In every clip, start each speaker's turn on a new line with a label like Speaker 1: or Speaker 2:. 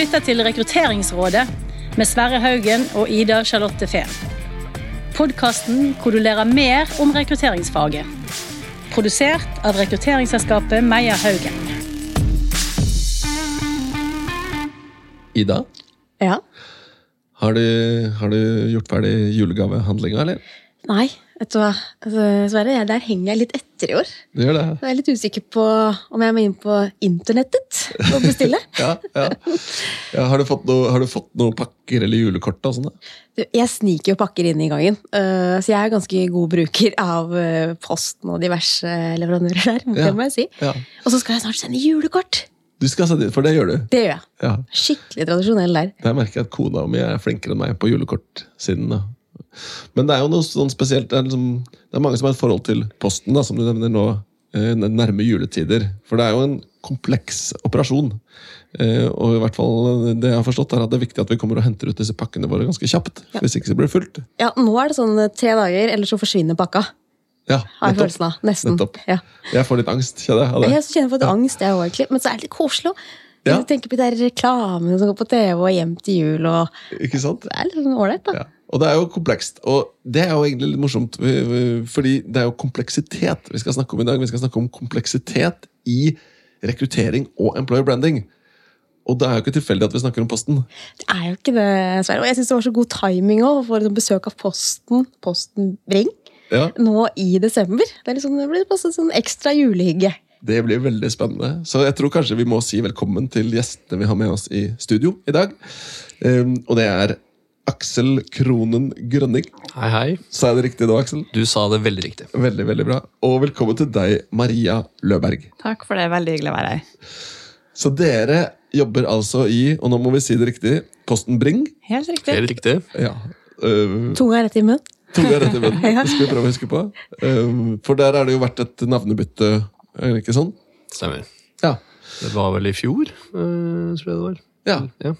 Speaker 1: lytter til Rekrutteringsrådet med Sverre Haugen og Ida Charlotte Fehn. Podkasten hvor du lærer mer om rekrutteringsfaget. Produsert av rekrutteringsselskapet Meyer Haugen.
Speaker 2: Ida,
Speaker 3: Ja.
Speaker 2: har du, har du gjort ferdig julegavehandlinga, eller?
Speaker 3: Nei, vet du hva. Altså, Sverre, jeg, der henger jeg litt etter i år.
Speaker 2: Det gjør det?
Speaker 3: Jeg er litt usikker på om jeg må inn på internettet og bestille.
Speaker 2: Ja, ja. ja har, du fått noe, har du fått noen pakker eller julekort? og da?
Speaker 3: Du, Jeg sniker jo pakker inn i gangen, uh, så jeg er ganske god bruker av uh, Posten og diverse leverandører der.
Speaker 2: Ja.
Speaker 3: Det må jeg si.
Speaker 2: Ja.
Speaker 3: Og så skal jeg snart sende julekort!
Speaker 2: Du skal sende inn, for det gjør du.
Speaker 3: Det gjør jeg.
Speaker 2: Ja.
Speaker 3: Skikkelig tradisjonell der.
Speaker 2: Der merker jeg at kona mi er flinkere enn meg på julekortsiden. da. Men det er jo noe sånn spesielt. Det er, liksom, det er mange som har et forhold til Posten, da, som du nevner nå, eh, nærme juletider. For det er jo en kompleks operasjon. Eh, og i hvert fall det jeg har forstått er at det er viktig at vi kommer og henter ut disse pakkene våre ganske kjapt. Hvis ikke så blir det fullt.
Speaker 3: Ja, Nå er det sånn tre dager, eller så forsvinner pakka.
Speaker 2: Ja,
Speaker 3: Har jeg følelsen av. Nesten. Ja.
Speaker 2: Jeg får litt angst, kjenner jeg. av det.
Speaker 3: Jeg kjenner på litt angst, jeg òg. Men så er det litt koselig òg.
Speaker 2: Ja.
Speaker 3: Jeg tenker på de reklamene som går på TV og hjem til jul. og
Speaker 2: Ikke sant?
Speaker 3: Det er litt sånn ålreit, da.
Speaker 2: Ja. Og det er jo komplekst. Og det er jo egentlig litt morsomt, vi- vi- fordi det er jo kompleksitet vi skal snakke om i dag. Vi skal snakke om kompleksitet i rekruttering og employer branding. Og det er jo ikke tilfeldig at vi snakker om Posten.
Speaker 3: Det er jo ikke det, Sverre. Og jeg syns det var så god timing òg, for et besøk av Posten, Posten Bring,
Speaker 2: Ja,
Speaker 3: nå i desember. Det, er liksom, det blir en sånn ekstra julehygge.
Speaker 2: Det blir veldig spennende. Så jeg tror kanskje vi må si velkommen til gjestene vi har med oss i studio i dag. Um, og det er Aksel Kronen Grønning.
Speaker 4: Hei, hei.
Speaker 2: Sa jeg det riktig nå, Aksel?
Speaker 4: Du sa det veldig riktig.
Speaker 2: Veldig, veldig bra. Og velkommen til deg, Maria Løberg.
Speaker 5: Takk for det. Veldig hyggelig å være her.
Speaker 2: Så dere jobber altså i, og nå må vi si det riktig, Posten Bring.
Speaker 5: Helt riktig.
Speaker 4: Helt riktig.
Speaker 2: Ja. Uh,
Speaker 3: Tunga rett i munnen.
Speaker 2: tunga rett i munnen.
Speaker 3: Ja.
Speaker 2: Det skal vi prøve å huske på. Uh, for der har det jo vært et navnebytte, er det ikke sånn?
Speaker 4: Stemmer.
Speaker 2: Ja.
Speaker 4: Det var vel i fjor, uh, tror jeg det var.
Speaker 2: Ja.
Speaker 4: Ja.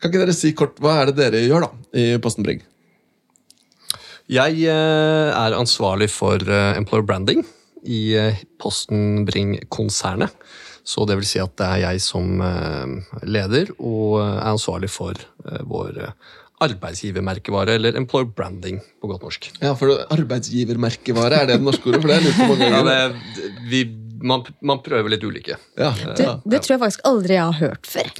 Speaker 2: Kan ikke dere si kort, hva er det dere gjør da, i Posten Bring?
Speaker 4: Jeg eh, er ansvarlig for eh, employer branding i eh, Posten Bring-konsernet. Så det vil si at det er jeg som leder og er ansvarlig for vår arbeidsgivermerkevare, eller employer branding på godt norsk.
Speaker 2: Ja, for arbeidsgivermerkevare, er det det norske ordet? For det er litt mange ganger.
Speaker 4: Ja, det, vi, man, man prøver litt ulike.
Speaker 2: Ja,
Speaker 3: Du,
Speaker 2: ja.
Speaker 3: det tror jeg faktisk aldri jeg har hørt før.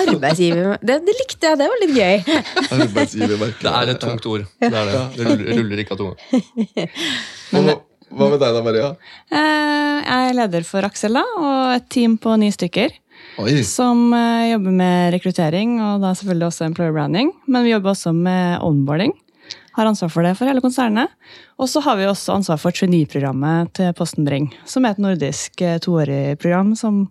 Speaker 3: Arbeidsgiver Det, det likte jeg, det var litt gøy.
Speaker 2: Arbeidsgivermerkevare.
Speaker 4: Det er et tungt ord. Det er det. Det ruller, ruller ikke av tunga.
Speaker 2: Hva, med deg da, Maria?
Speaker 5: Eh, Jeg er leder for Aksel da, og et team på ni stykker.
Speaker 2: Oi,
Speaker 5: Som eh, jobber med rekruttering og da selvfølgelig også employer branding. Men vi jobber også med onboarding. Har ansvar for det for hele konsernet. Og så har vi også ansvar for trainee-programmet til Posten Bring. Som er et nordisk eh, toårig program som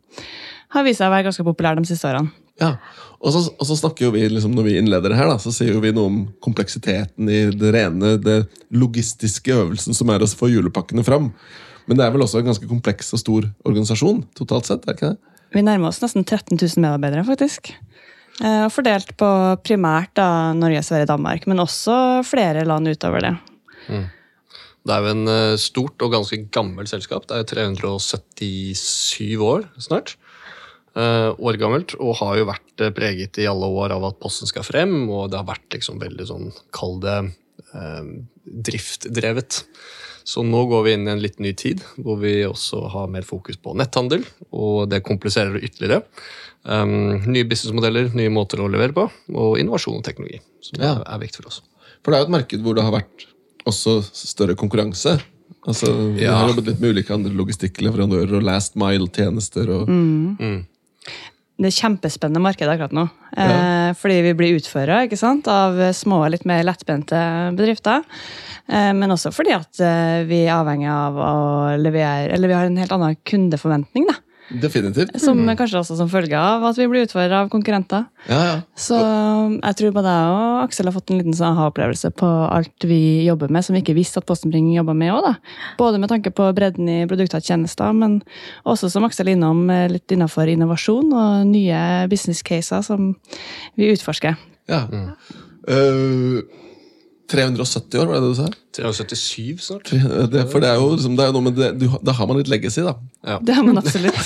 Speaker 5: har vist seg å være ganske populær de siste årene.
Speaker 2: Ja, og så, og så snakker jo vi, liksom, Når vi innleder det her, da, så sier jo vi noe om kompleksiteten i det rene, det logistiske øvelsen som er å få julepakkene fram. Men det er vel også en ganske kompleks og stor organisasjon totalt sett? er ikke det?
Speaker 5: Vi nærmer oss nesten 13 000 medarbeidere, faktisk. Eh, Fordelt på primært da Norge, Sverige, Danmark, men også flere land utover det.
Speaker 4: Det er jo en eh, stort og ganske gammelt selskap. Det er jo 377 år snart. eh, år gammelt, og har jo vært preget i alle år av at Posten skal frem, og det har vært liksom veldig sånn, kall det eh, driftdrevet. Så nå går vi inn i en litt ny tid, hvor vi også har mer fokus på netthandel, og det kompliserer det ytterligere. Um, nye businessmodeller, nye måter å levere på, og innovasjon og teknologi, som
Speaker 2: Ja.
Speaker 4: er, er viktig for oss.
Speaker 2: For det er jo et marked hvor det har vært også større konkurranse. Altså, Vi
Speaker 4: Ja.
Speaker 2: har jobbet litt med ulike andre logistikkleverandører og last mile-tjenester. og
Speaker 5: Det er kjempespennende marked akkurat nå. Ja. fordi vi blir utføra ikke sant, av små, litt mer lettbente bedrifter. Eh, men også fordi at eh, vi er avhengig av å levere Eller vi har en helt annen kundeforventning. da.
Speaker 2: Definitivt.
Speaker 5: Som Kanskje også som følge av at vi blir utfordra av konkurrenter.
Speaker 2: Ja, ja.
Speaker 5: Så jeg tror både jeg og Aksel har fått en liten sånn aha-opplevelse på alt vi jobber med, som vi ikke visste at Postenbring jobba med òg. Både med tanke på bredden i produkter og tjenester, men også som Aksel er innom, eh, litt innafor innovasjon og nye business caser som vi utforsker.
Speaker 2: ja. Eh, 370 år, var det det du sa?
Speaker 4: 377 snart.
Speaker 2: Det, for det er jo, liksom, det er noe med det, du, Da har man litt legacy, da.
Speaker 4: Ja.
Speaker 5: Det har man absolutt.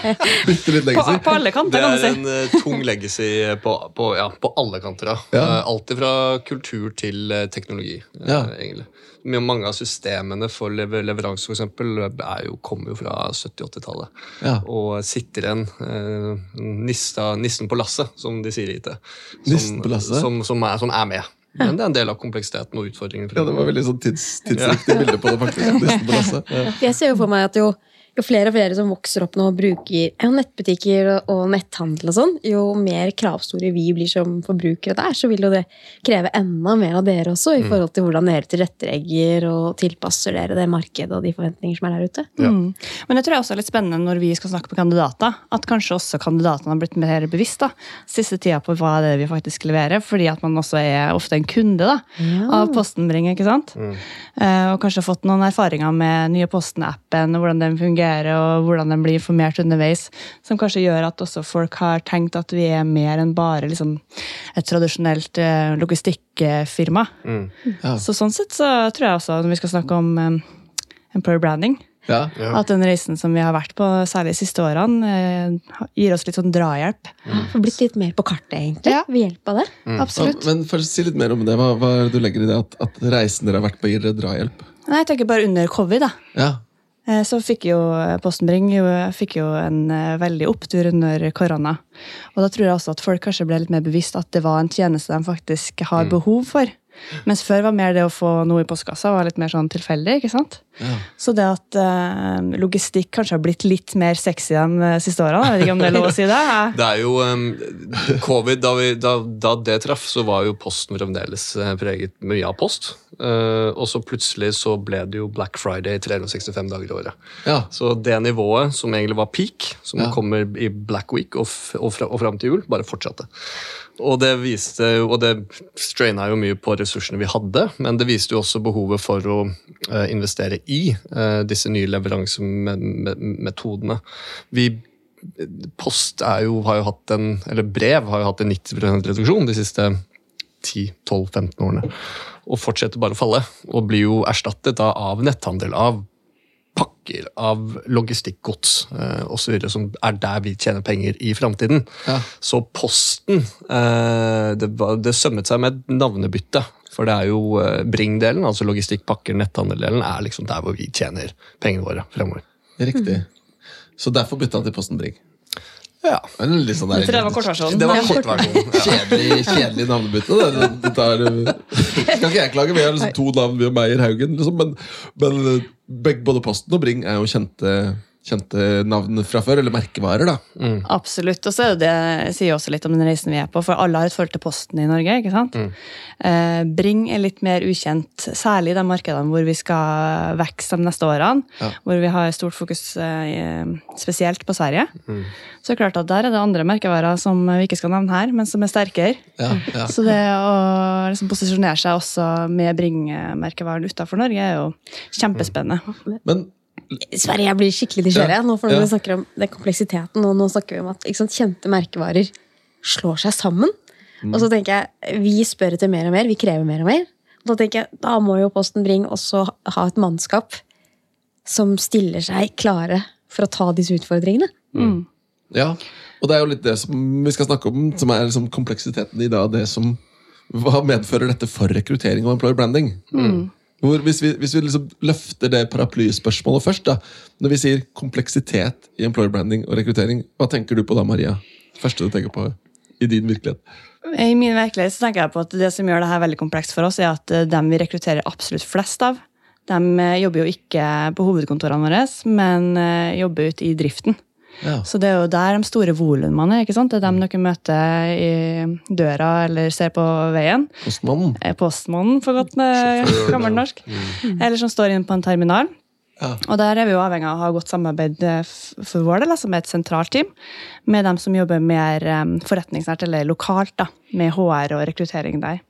Speaker 2: Bitte litt
Speaker 5: På,
Speaker 2: legacy.
Speaker 5: på alle kanter, kan
Speaker 4: er
Speaker 5: du si.
Speaker 4: en uh, tung legacy på, på, ja, på alle kanter. da.
Speaker 2: Ja.
Speaker 4: Uh, Alt fra kultur til uh, teknologi.
Speaker 2: Ja.
Speaker 4: egentlig. Mange av systemene for lever leveranse for eksempel, er jo, kommer jo fra 70-80-tallet.
Speaker 2: Ja.
Speaker 4: Og sitter igjen eh, nissen på lasset, som de sier i IT. Som? Som, som, er, som er med. Men det er en del av kompleksiteten og utfordringen.
Speaker 2: Ja, det var veldig sånn tids, tidsriktig bilde på det, faktisk. Ja.
Speaker 3: Jeg ser jo for meg at jo, jo flere og flere som vokser opp nå og bruker ja, nettbutikker og, netthandel og sånn, jo mer kravstore vi blir som forbrukere der, så vil jo det kreve enda mer av dere også, i forhold til hvordan dere tilrettelegger og tilpasser dere det markedet og de forventninger som er der ute.
Speaker 4: Ja.
Speaker 5: Mm. Men jeg tror også er litt spennende når vi skal snakke med kandidater, at kanskje også kandidatene har blitt mer bevisst da, siste tida på hva det er vi faktisk leverer, fordi at man også er ofte en kunde da,
Speaker 3: Ja.
Speaker 5: av Postenbring, ikke sant? Mm. og kanskje fått noen erfaringer med nye Posten-appen, og hvordan den fungerer, og hvordan den blir informert underveis, som kanskje gjør at også folk har tenkt at vi er mer enn bare liksom, et tradisjonelt eh, logistikkfirma.
Speaker 4: Mm.
Speaker 2: Ja.
Speaker 5: Så sånn sett så tror jeg også, når vi skal snakke om um, employer branding,
Speaker 2: Ja.
Speaker 4: Ja.
Speaker 5: at den reisen som vi har vært på, særlig de siste årene, eh, gir oss litt sånn drahjelp.
Speaker 3: Får blitt litt mer på kartet, egentlig,
Speaker 5: Ja.
Speaker 3: ved hjelp av det.
Speaker 5: Absolutt.
Speaker 2: Men for å si litt mer om det. Hva, hva er det du legger i det at, at reisen dere har vært på, gir dere drahjelp?
Speaker 5: Nei, jeg tenker bare under covid, da.
Speaker 2: Ja.
Speaker 5: Eh, Så fikk jo Postenbring jo, fikk jo en eh, veldig opptur under korona. Og da tror jeg også at folk kanskje ble litt mer bevisst at det var en tjeneste de faktisk har behov for. Mens før var mer det å få noe i postkassa var litt mer sånn tilfeldig. ikke sant?
Speaker 2: Ja.
Speaker 5: Så det at eh, logistikk kanskje har blitt litt mer sexy de siste årene, jeg vet ikke om det er lov å si det?
Speaker 4: Det er jo um, Covid, da, vi, da, da det traff, så var jo Posten fremdeles eh, preget mye av post. Uh, og så plutselig så ble det jo Black Friday 365 dager i året.
Speaker 2: ja.
Speaker 4: Så det nivået som egentlig var peak, som
Speaker 2: Ja.
Speaker 4: kommer i Black Week og, f og, fra og fram til jul, bare fortsatte. Og det viste jo, og det straina jo mye på ressursene vi hadde, men det viste jo også behovet for å eh, investere i eh, disse nye leveransemetodene. Vi Post jo, har jo hatt en, eller brev har jo hatt en 90% reduksjon de siste 10-12-15 årene. Og fortsetter bare å falle. Og blir jo erstattet av netthandel, av pakker, av logistikkgods eh, osv. Som er der vi tjener penger i framtiden.
Speaker 2: Ja.
Speaker 4: Så Posten eh, det, var, det sømmet seg med et navnebytte. For det er jo eh, Bring-delen, altså logistikk, pakker, netthandel-delen, er liksom der hvor vi tjener pengene våre fremover.
Speaker 2: Riktig. Så derfor bytta han til Posten Bring.
Speaker 4: Ja.
Speaker 2: Det litt sånn der-
Speaker 5: det var kortversjonen.
Speaker 4: Det var kortversjonen. Ja.
Speaker 2: Kjedelig, kjedelig navnebytte. Det. Det, det tar, skal ikke jeg klage, vi har liksom to navn, vi og Meyer Haugen. Liksom, men men begge, både Posten og Bring er jo kjente, kjente navn fra før, eller merkevarer. da.
Speaker 5: Absolutt. Og så er det, det sier også litt om den reisen vi er på, for alle har et forhold til Posten i Norge. ikke sant? Eh, Bring er litt mer ukjent, særlig i de markedene hvor vi skal vokse de neste årene.
Speaker 2: Ja.
Speaker 5: Hvor vi har stort fokus eh, spesielt på Sverige. Så det er klart at der er det andre merkevarer som vi ikke skal nevne her, men som er sterkere.
Speaker 2: Ja, ja.
Speaker 5: Så det å liksom posisjonere seg også med Bring-merkevaren utafor Norge er jo kjempespennende.
Speaker 2: Men
Speaker 3: Sverre, jeg blir skikkelig nysgjerrig
Speaker 2: Ja.
Speaker 3: nå, for når
Speaker 2: Ja.
Speaker 3: vi snakker om den kompleksiteten, og nå snakker vi om at ikke sant, kjente merkevarer slår seg sammen. Og så tenker jeg, vi spør etter mer og mer, vi krever mer og mer. Og da tenker jeg, da må jo Posten Bring også ha et mannskap som stiller seg klare for å ta disse utfordringene.
Speaker 2: Ja, og det er jo litt det som vi skal snakke om, som er liksom kompleksiteten i da, det som Hva medfører dette for rekruttering og employer branding? Hvor, hvis vi, hvis vi liksom løfter det paraplyspørsmålet først, da, når vi sier kompleksitet i employer branding og rekruttering, hva tenker du på da, Maria? Første du tenker på i din virkelighet?
Speaker 5: I min virkelighet så tenker jeg på at det som gjør det her veldig komplekst for oss, er at eh, dem vi rekrutterer absolutt flest av, de eh, jobber jo ikke på hovedkontorene våre, men eh, jobber ute i driften.
Speaker 2: Ja.
Speaker 5: Så det er jo der de store volumene er. ikke sant? Det er dem dere møter i døra eller ser på veien.
Speaker 2: Postmannen.
Speaker 5: Eh, Postmannen, for godt med gammelnorsk. Eller som står inne på en terminal.
Speaker 2: Ja.
Speaker 5: Og der er vi jo avhengig av å ha godt samarbeid eh, for vår del, altså med et sentralt team, med dem som jobber mer eh, forretningsnært eller lokalt, da, med HR og rekruttering der.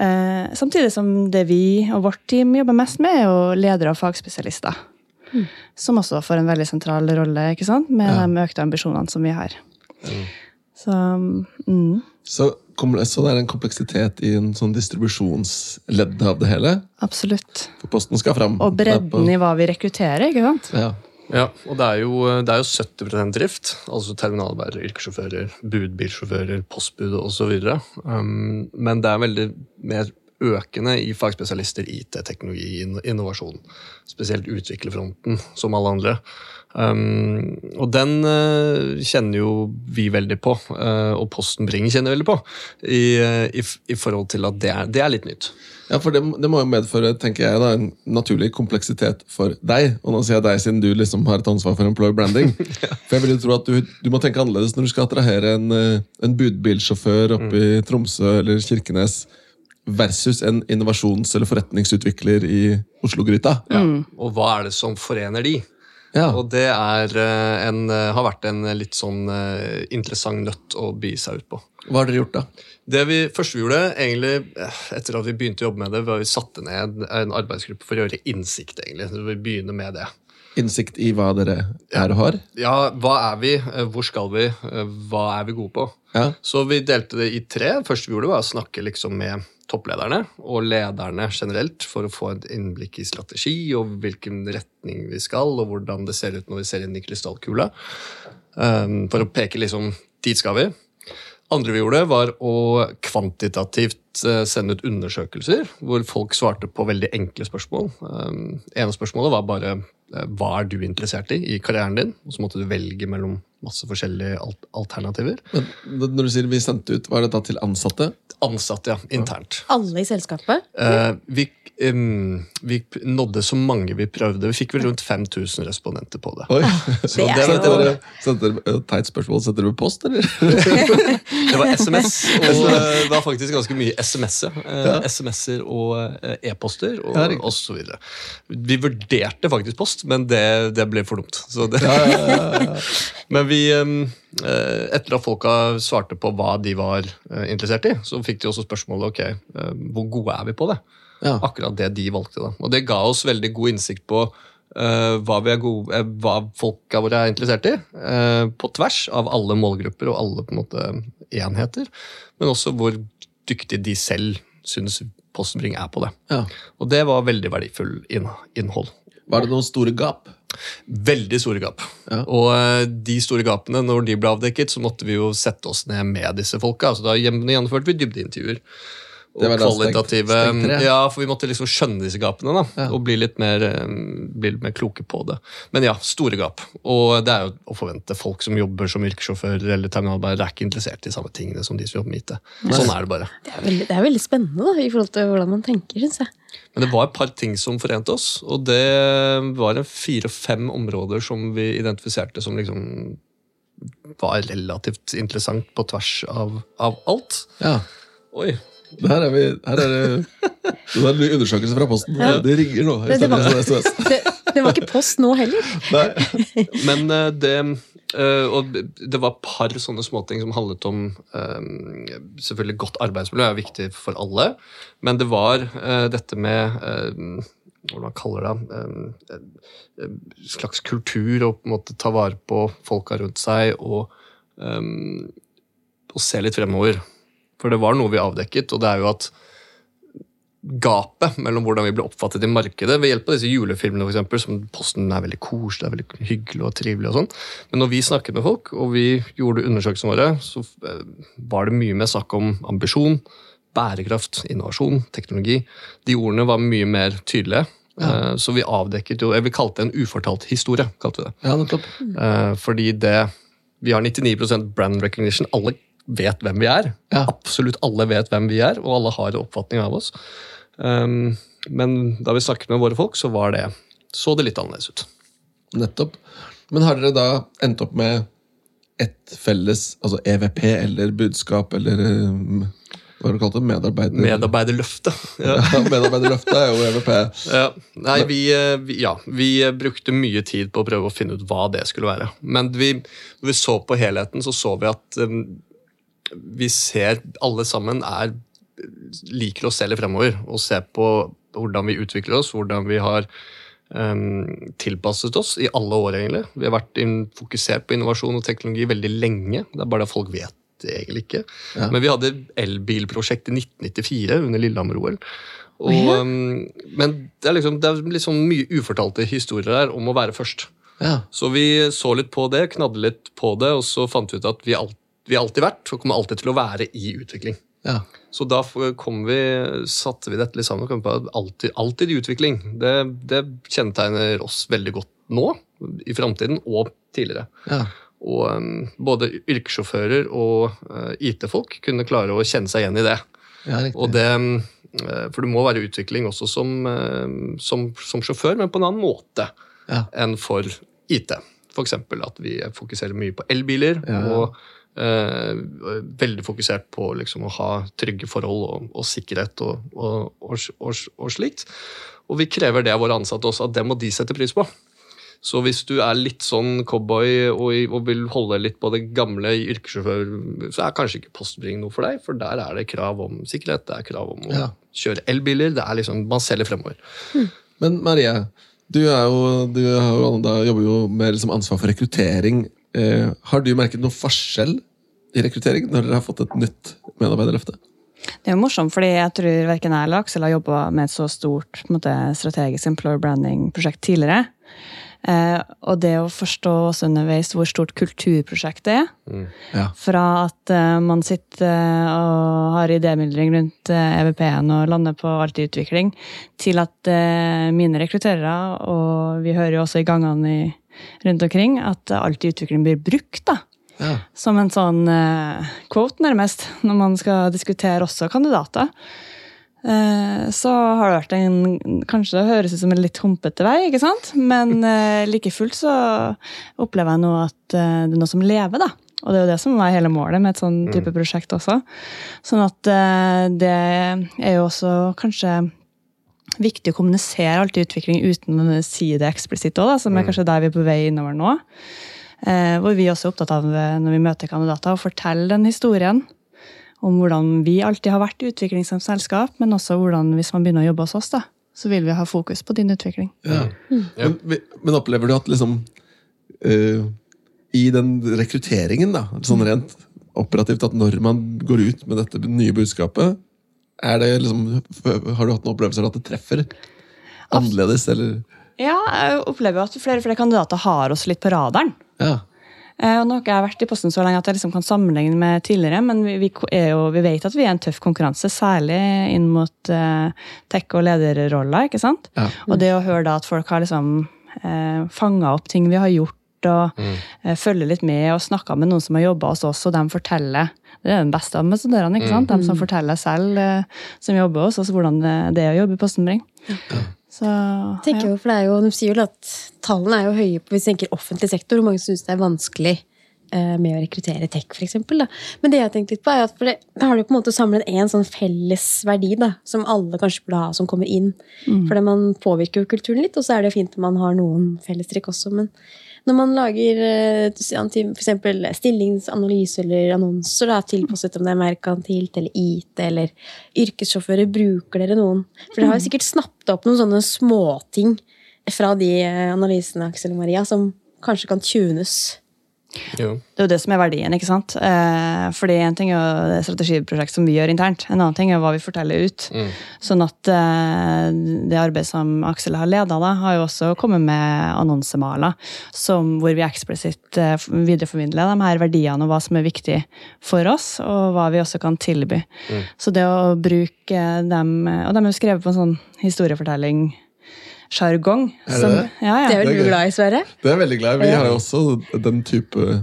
Speaker 5: Eh, samtidig som det vi og vårt team jobber mest med, er jo ledere og fagspesialister. Som også får en veldig sentral rolle, ikke sant? med
Speaker 2: Ja.
Speaker 5: de økte ambisjonene som vi har. Så mm,
Speaker 2: Så så det er en kompleksitet i en sånn distribusjonsledd av det hele.
Speaker 5: Absolutt.
Speaker 2: For posten skal fram.
Speaker 5: Og bredden i hva vi rekrutterer. ikke sant?
Speaker 2: Ja.
Speaker 4: Ja, og det er, jo, det er jo 70% drift. Altså terminalarbeidere, yrkessjåfører, budbilsjåfører, postbud osv. Um, men det er veldig mer økende i fagspesialister, IT, teknologi, innovasjon. Spesielt utviklerfronten, som alle andre. Um, og den uh, kjenner jo vi veldig på, uh, og Posten Bring kjenner veldig på, i, uh, i, i forhold til at det er, det er litt nytt.
Speaker 2: Ja, for det, det må jo medføre tenker jeg, da, en naturlig kompleksitet for deg. Og nå sier jeg deg siden du liksom har et ansvar for employer branding. For jeg vil jo tro at du, du må tenke annerledes når du skal attrahere en, en budbilsjåfør oppe i Tromsø eller Kirkenes versus en innovasjons- eller forretningsutvikler i Oslo-gryta.
Speaker 4: Ja. Og hva er det som forener de?
Speaker 2: Ja.
Speaker 4: Og det er eh, en, eh, har vært en litt sånn eh, interessant nøtt å bi seg ut på.
Speaker 2: Hva har dere gjort, da?
Speaker 4: Det vi første vi gjorde, egentlig, eh, etter at vi begynte å jobbe med det, var vi satte ned en arbeidsgruppe for å gjøre innsikt. egentlig. Så vi begynner med det.
Speaker 2: Innsikt i hva dere er og har?
Speaker 4: Ja, hva er vi? Eh, Hvor skal vi? Eh, Hva er vi gode på?
Speaker 2: Ja.
Speaker 4: Så vi delte det i tre. Første vi gjorde, var å snakke liksom med topplederne og lederne generelt for å få et innblikk i strategi og hvilken retning vi skal, og hvordan det ser ut når vi ser inn i krystallkula. Um, for å peke liksom dit skal vi. Andre vi gjorde, var å kvantitativt eh, sende ut undersøkelser hvor folk svarte på veldig enkle spørsmål. Um, ene spørsmålet var bare eh, hva er du interessert i i karrieren din? Og så måtte du velge mellom masse forskjellige alt alternativer.
Speaker 2: Men når du sier vi sendte ut, var det da til ansatte?
Speaker 4: Ansatte, ja. Internt.
Speaker 3: Alle i selskapet?
Speaker 4: Eh, vi, um, vi nådde så mange vi prøvde. Vi fikk vel rundt 5000 respondenter på det.
Speaker 2: Oi.
Speaker 4: Så
Speaker 3: Det er jo-
Speaker 2: Sendte dere, sendte dere et teit spørsmål? Sendte dere post, eller?
Speaker 4: det var SMS, og eh, det var faktisk ganske mye SMS-er. Eh, SMS-er og eh, e-poster og,
Speaker 2: Ja,
Speaker 4: og så videre. Vi vurderte faktisk post, men det, det ble for dumt. Så det, men vi, eh, etter at folka svarte på hva de var eh, interessert i, så fikk de også spørsmålet ok, eh, hvor gode er vi på det.
Speaker 2: Ja.
Speaker 4: akkurat det de valgte. Da. Og det ga oss veldig god innsikt på eh, hva, vi er gode, hva folka våre er interessert i, på tvers av alle målgrupper og alle på en måte enheter. Men også hvor dyktige de selv syns Postenbring er på det.
Speaker 2: Ja.
Speaker 4: Og det var veldig verdifull innhold.
Speaker 2: Var det noen store gap?
Speaker 4: Veldig store gap.
Speaker 2: Ja.
Speaker 4: Og eh, de store gapene, når de ble avdekket, så måtte vi jo sette oss ned med disse folka. Altså, da gjennomførte vi dybdeintervjuer. Og
Speaker 2: Det var
Speaker 4: kvalitative
Speaker 2: stengt.
Speaker 4: Ja, for vi måtte liksom skjønne disse gapene da,
Speaker 2: Ja.
Speaker 4: og bli litt, mer, eh, bli litt mer kloke på det. Men ja, store gap. Og det er jo å forvente. Folk som jobber som yrkessjåfører eller terminalarbeidere, er ikke interessert i de samme tingene som de som jobber med IT. Sånn er det bare.
Speaker 3: Det er veldig, det er veldig spennende da, i forhold til hvordan man tenker, syns jeg.
Speaker 4: Men det var et par ting som forente oss, og det var fire-fem områder som vi identifiserte som liksom var relativt interessant på tvers av, av alt.
Speaker 2: Ja.
Speaker 4: Oi.
Speaker 2: Her er vi her er det, det er en ny undersøkelse fra Posten. Det ringer nå.
Speaker 3: Det- det var- Det, det var ikke post nå heller.
Speaker 2: Nei.
Speaker 4: Men eh, det eh, Og det var et par sånne småting som handlet om eh, Selvfølgelig godt arbeidsmiljø er viktig for alle, men det var eh, dette med Hvordan man kaller det slags kultur å på en måte ta vare på folka rundt seg og, og se litt fremover. For det var noe vi avdekket, og det er jo at gapet mellom hvordan vi ble oppfattet i markedet ved hjelp av disse julefilmene, for eksempel, som Posten er veldig koselig, er veldig hyggelig og trivelig. og sånn. Men når vi snakket med folk, og vi gjorde undersøkelsene våre, så eh, var det mye mer snakk om ambisjon, bærekraft, innovasjon, teknologi. De ordene var mye mer tydelige. Ja. Så vi avdekket jo Vi kalte det en ufortalt historie. kalte vi det.
Speaker 2: Ja, nettopp.
Speaker 4: Eh, Fordi det Vi har 99% brand recognition. Alle vet hvem vi er.
Speaker 2: Ja.
Speaker 4: Absolutt alle vet hvem vi er, og alle har en oppfatning av oss. Um, men da vi snakket med våre folk, så var det, så det litt annerledes ut.
Speaker 2: Nettopp. Men har dere da endt opp med et felles altså EVP eller budskap eller um, hva har du kalt det? Medarbeider...
Speaker 4: Medarbeiderløftet. Ja.
Speaker 2: Ja, Medarbeiderløftet er jo EVP.
Speaker 4: Ja. Nei, vi, eh, vi, ja, vi brukte mye tid på å prøve å finne ut hva det skulle være. Men vi, når vi så på helheten, så så vi at um, vi ser alle sammen er liker å se litt fremover og se på hvordan vi utvikler oss, hvordan vi har um, tilpasset oss i alle år, egentlig. Vi har vært in, fokusert på innovasjon og teknologi veldig lenge. Det er bare det folk vet egentlig ikke.
Speaker 2: Ja.
Speaker 4: Men vi hadde elbilprosjekt i 1994 under Lillehammer-OL. Og,
Speaker 3: ja.
Speaker 4: um, men det er, liksom, det er liksom mye ufortalte historier der om å være først.
Speaker 2: Ja.
Speaker 4: Så vi så litt på det, knadde litt på det, og så fant vi ut at vi, alt, vi har alltid vært og kommer alltid til å være i utvikling.
Speaker 2: ja.
Speaker 4: Så da kom vi, satte vi dette litt sammen og kom på at alltid, alltid i utvikling. Det, det kjennetegner oss veldig godt nå, i framtiden og tidligere.
Speaker 2: ja.
Speaker 4: Og um, både yrkessjåfører og uh, IT-folk kunne klare å kjenne seg igjen i det.
Speaker 2: ja.
Speaker 4: Og det uh, for det må være utvikling også som, uh, som, som sjåfør, men på en annen måte enn for IT. Eksempel at vi fokuserer mye på elbiler, og eh, veldig fokusert på liksom, å ha trygge forhold og, og sikkerhet og, og, og, og, og slikt. Og vi krever det av våre ansatte også, at det må de sette pris på. Så hvis du er litt sånn cowboy og, og vil holde litt på det gamle i yrkessjåfør, så er kanskje ikke Postbring noe for deg, for der er det krav om sikkerhet, det er krav om å
Speaker 2: Ja.
Speaker 4: kjøre elbiler, det er liksom, man selger fremover.
Speaker 2: Men Marie, du, er jo, du har jo, da jobber jo med liksom ansvar for rekruttering. Eh, har du merket noen forskjell i rekruttering når dere har fått et nytt medarbeiderløfte?
Speaker 5: Det er jo morsomt, fordi jeg tror verken jeg eller Aksel har jobba med et så stort på en måte, strategisk employer branding-prosjekt tidligere. Eh, og det å forstå også underveis hvor stort kulturprosjekt det er.
Speaker 2: Ja.
Speaker 5: Fra at eh, man sitter eh, og har idémyldring rundt eh, EVP-en og lander på alt i utvikling, til at eh, mine rekrutterere, og vi hører jo også i gangene i, rundt omkring, at alt i utvikling blir brukt. da.
Speaker 2: Ja.
Speaker 5: Som en sånn uh, quote, nærmest, når man skal diskutere også kandidater. Eh, så har det vært en Kanskje det høres ut som en litt humpete vei, ikke sant? Men eh, like fullt så opplever jeg nå at det er noe som lever, da. Og det er jo det som er hele målet med et sånn type prosjekt også. Sånn at det er jo også kanskje viktig å kommunisere alt i utvikling uten å si det eksplisitt òg, som er kanskje der vi er på vei innover nå. Eh, hvor vi også er opptatt av eh, når vi møter kandidater, å fortelle den historien om hvordan vi alltid har vært i utvikling som selskap, men også hvordan hvis man begynner å jobbe hos oss, da, så vil vi ha fokus på din utvikling.
Speaker 2: Ja. Men, Ja. men opplever du at liksom uh, I den rekrutteringen, da, sånn rent operativt, at når man går ut med dette nye budskapet, liksom Har du hatt noen opplevelser at det treffer annerledes, eller
Speaker 5: Ja, jeg opplever at flere og flere kandidater har oss litt på radaren.
Speaker 2: Ja.
Speaker 5: Eh, Og nå har jeg vært i Posten så lenge at jeg liksom kan sammenligne med tidligere, men vi, vi, jo, vi vet at vi er en tøff konkurranse, særlig inn mot uh, tech- og lederroller. ikke sant?
Speaker 2: Ja.
Speaker 5: Og det å høre da at folk har liksom uh, fanga opp ting vi har gjort, og eh, følger litt med og snakka med noen som har jobba hos oss, og de forteller Det er den beste ambassadørene, ikke sant? De som forteller selv, eh, som jobber hos oss, hvordan det, det er å jobbe i Postenbring. Ja. Så, ja.
Speaker 3: jo, for det er jo, De sier jo at tallene er jo høye på hvis vi tenker offentlig sektor, hvor mange syns det er vanskelig eh, med å rekruttere tech, f.eks. Men det jeg har tenkt litt på, er at for det, da har du på en måte samlet en sånn felles verdi da, som alle kanskje burde ha, som kommer inn. For man påvirker jo kulturen litt, og så er det jo fint om man har noen fellestrekk også. Men når man lager eh, f.eks. stillingsanalyse eller annonser da, tilpasset om det er merkantilt eller IT eller yrkessjåfører, bruker dere noen? For dere har jo sikkert snappet opp noen sånne småting fra de eh, analysene Aksel og Maria, som kanskje kan tunes.
Speaker 4: Jo.
Speaker 5: Det er jo det som er verdien. ikke sant? Eh, fordi En ting er det strategiprosjekt som vi gjør internt, en annen ting er hva vi forteller ut. Sånn at eh, det arbeidet som Aksel har leda, har jo også kommet med annonsemaler som, hvor vi eksplisitt eh, videreformidler de her verdiene og hva som er viktig for oss, og hva vi også kan tilby. Så det å bruke dem Og de er jo skrevet på en sånn historiefortelling. Sjargong.
Speaker 2: Det?
Speaker 5: Ja, ja.
Speaker 3: Det er vel du glad i, Sverre?
Speaker 2: Det er jeg veldig glad i. Vi har jo også den type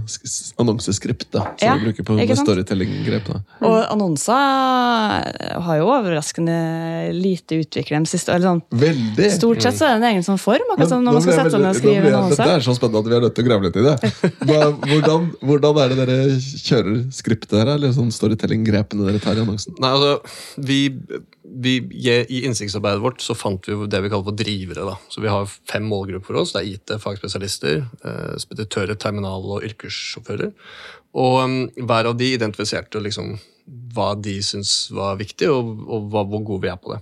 Speaker 2: annonseskript da, som
Speaker 5: Ja,
Speaker 2: vi bruker på storytelling-grep.
Speaker 5: Og annonser har jo overraskende lite utvikling de siste eller sånn.
Speaker 2: Veldig!
Speaker 5: Stort sett så er det en egen sånn form.
Speaker 2: Men
Speaker 5: akkurat som når man skal sette seg ned og skrive
Speaker 2: annonser Det
Speaker 5: en annonse.
Speaker 2: Dette er så spennende at vi er nødt til å grave litt i det. Hvordan, hvordan er det dere kjører skriptet her? Eller sånn storytelling-grepene dere tar i annonsen?
Speaker 4: Nei, altså, vi, vi, I innsiktsarbeidet vårt så fant vi det vi kaller for drivere. da. Så Vi har fem målgrupper for oss. Det er IT, fagspesialister, eh, speditører, terminal- og yrkessjåfører. Og um, hver av de identifiserte liksom hva de syns var viktig, og, og hva, hvor gode vi er på det.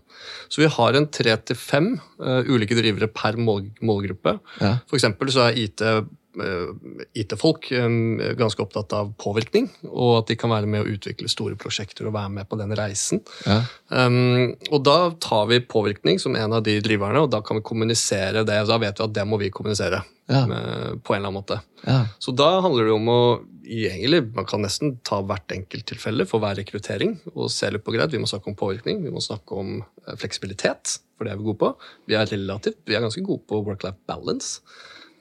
Speaker 4: Så vi har en tre til fem eh, ulike drivere per mål, målgruppe.
Speaker 2: Ja.
Speaker 4: For så er IT IT-folk eh, ganske opptatt av påvirkning, og at de kan være med å utvikle store prosjekter og være med på den reisen.
Speaker 2: Ja.
Speaker 4: Um, og da tar vi påvirkning som en av de driverne, og da kan vi kommunisere det. og Da vet vi at det må vi kommunisere
Speaker 2: Ja.
Speaker 4: med, på en eller annen måte.
Speaker 2: Ja.
Speaker 4: Så da handler det om å egentlig, Man kan nesten ta hvert enkelt tilfelle for hver rekruttering og se litt på greit. Vi må snakke om påvirkning, vi må snakke om eh, fleksibilitet, for det er vi gode på. Vi er relativt, vi er ganske gode på work-life balance.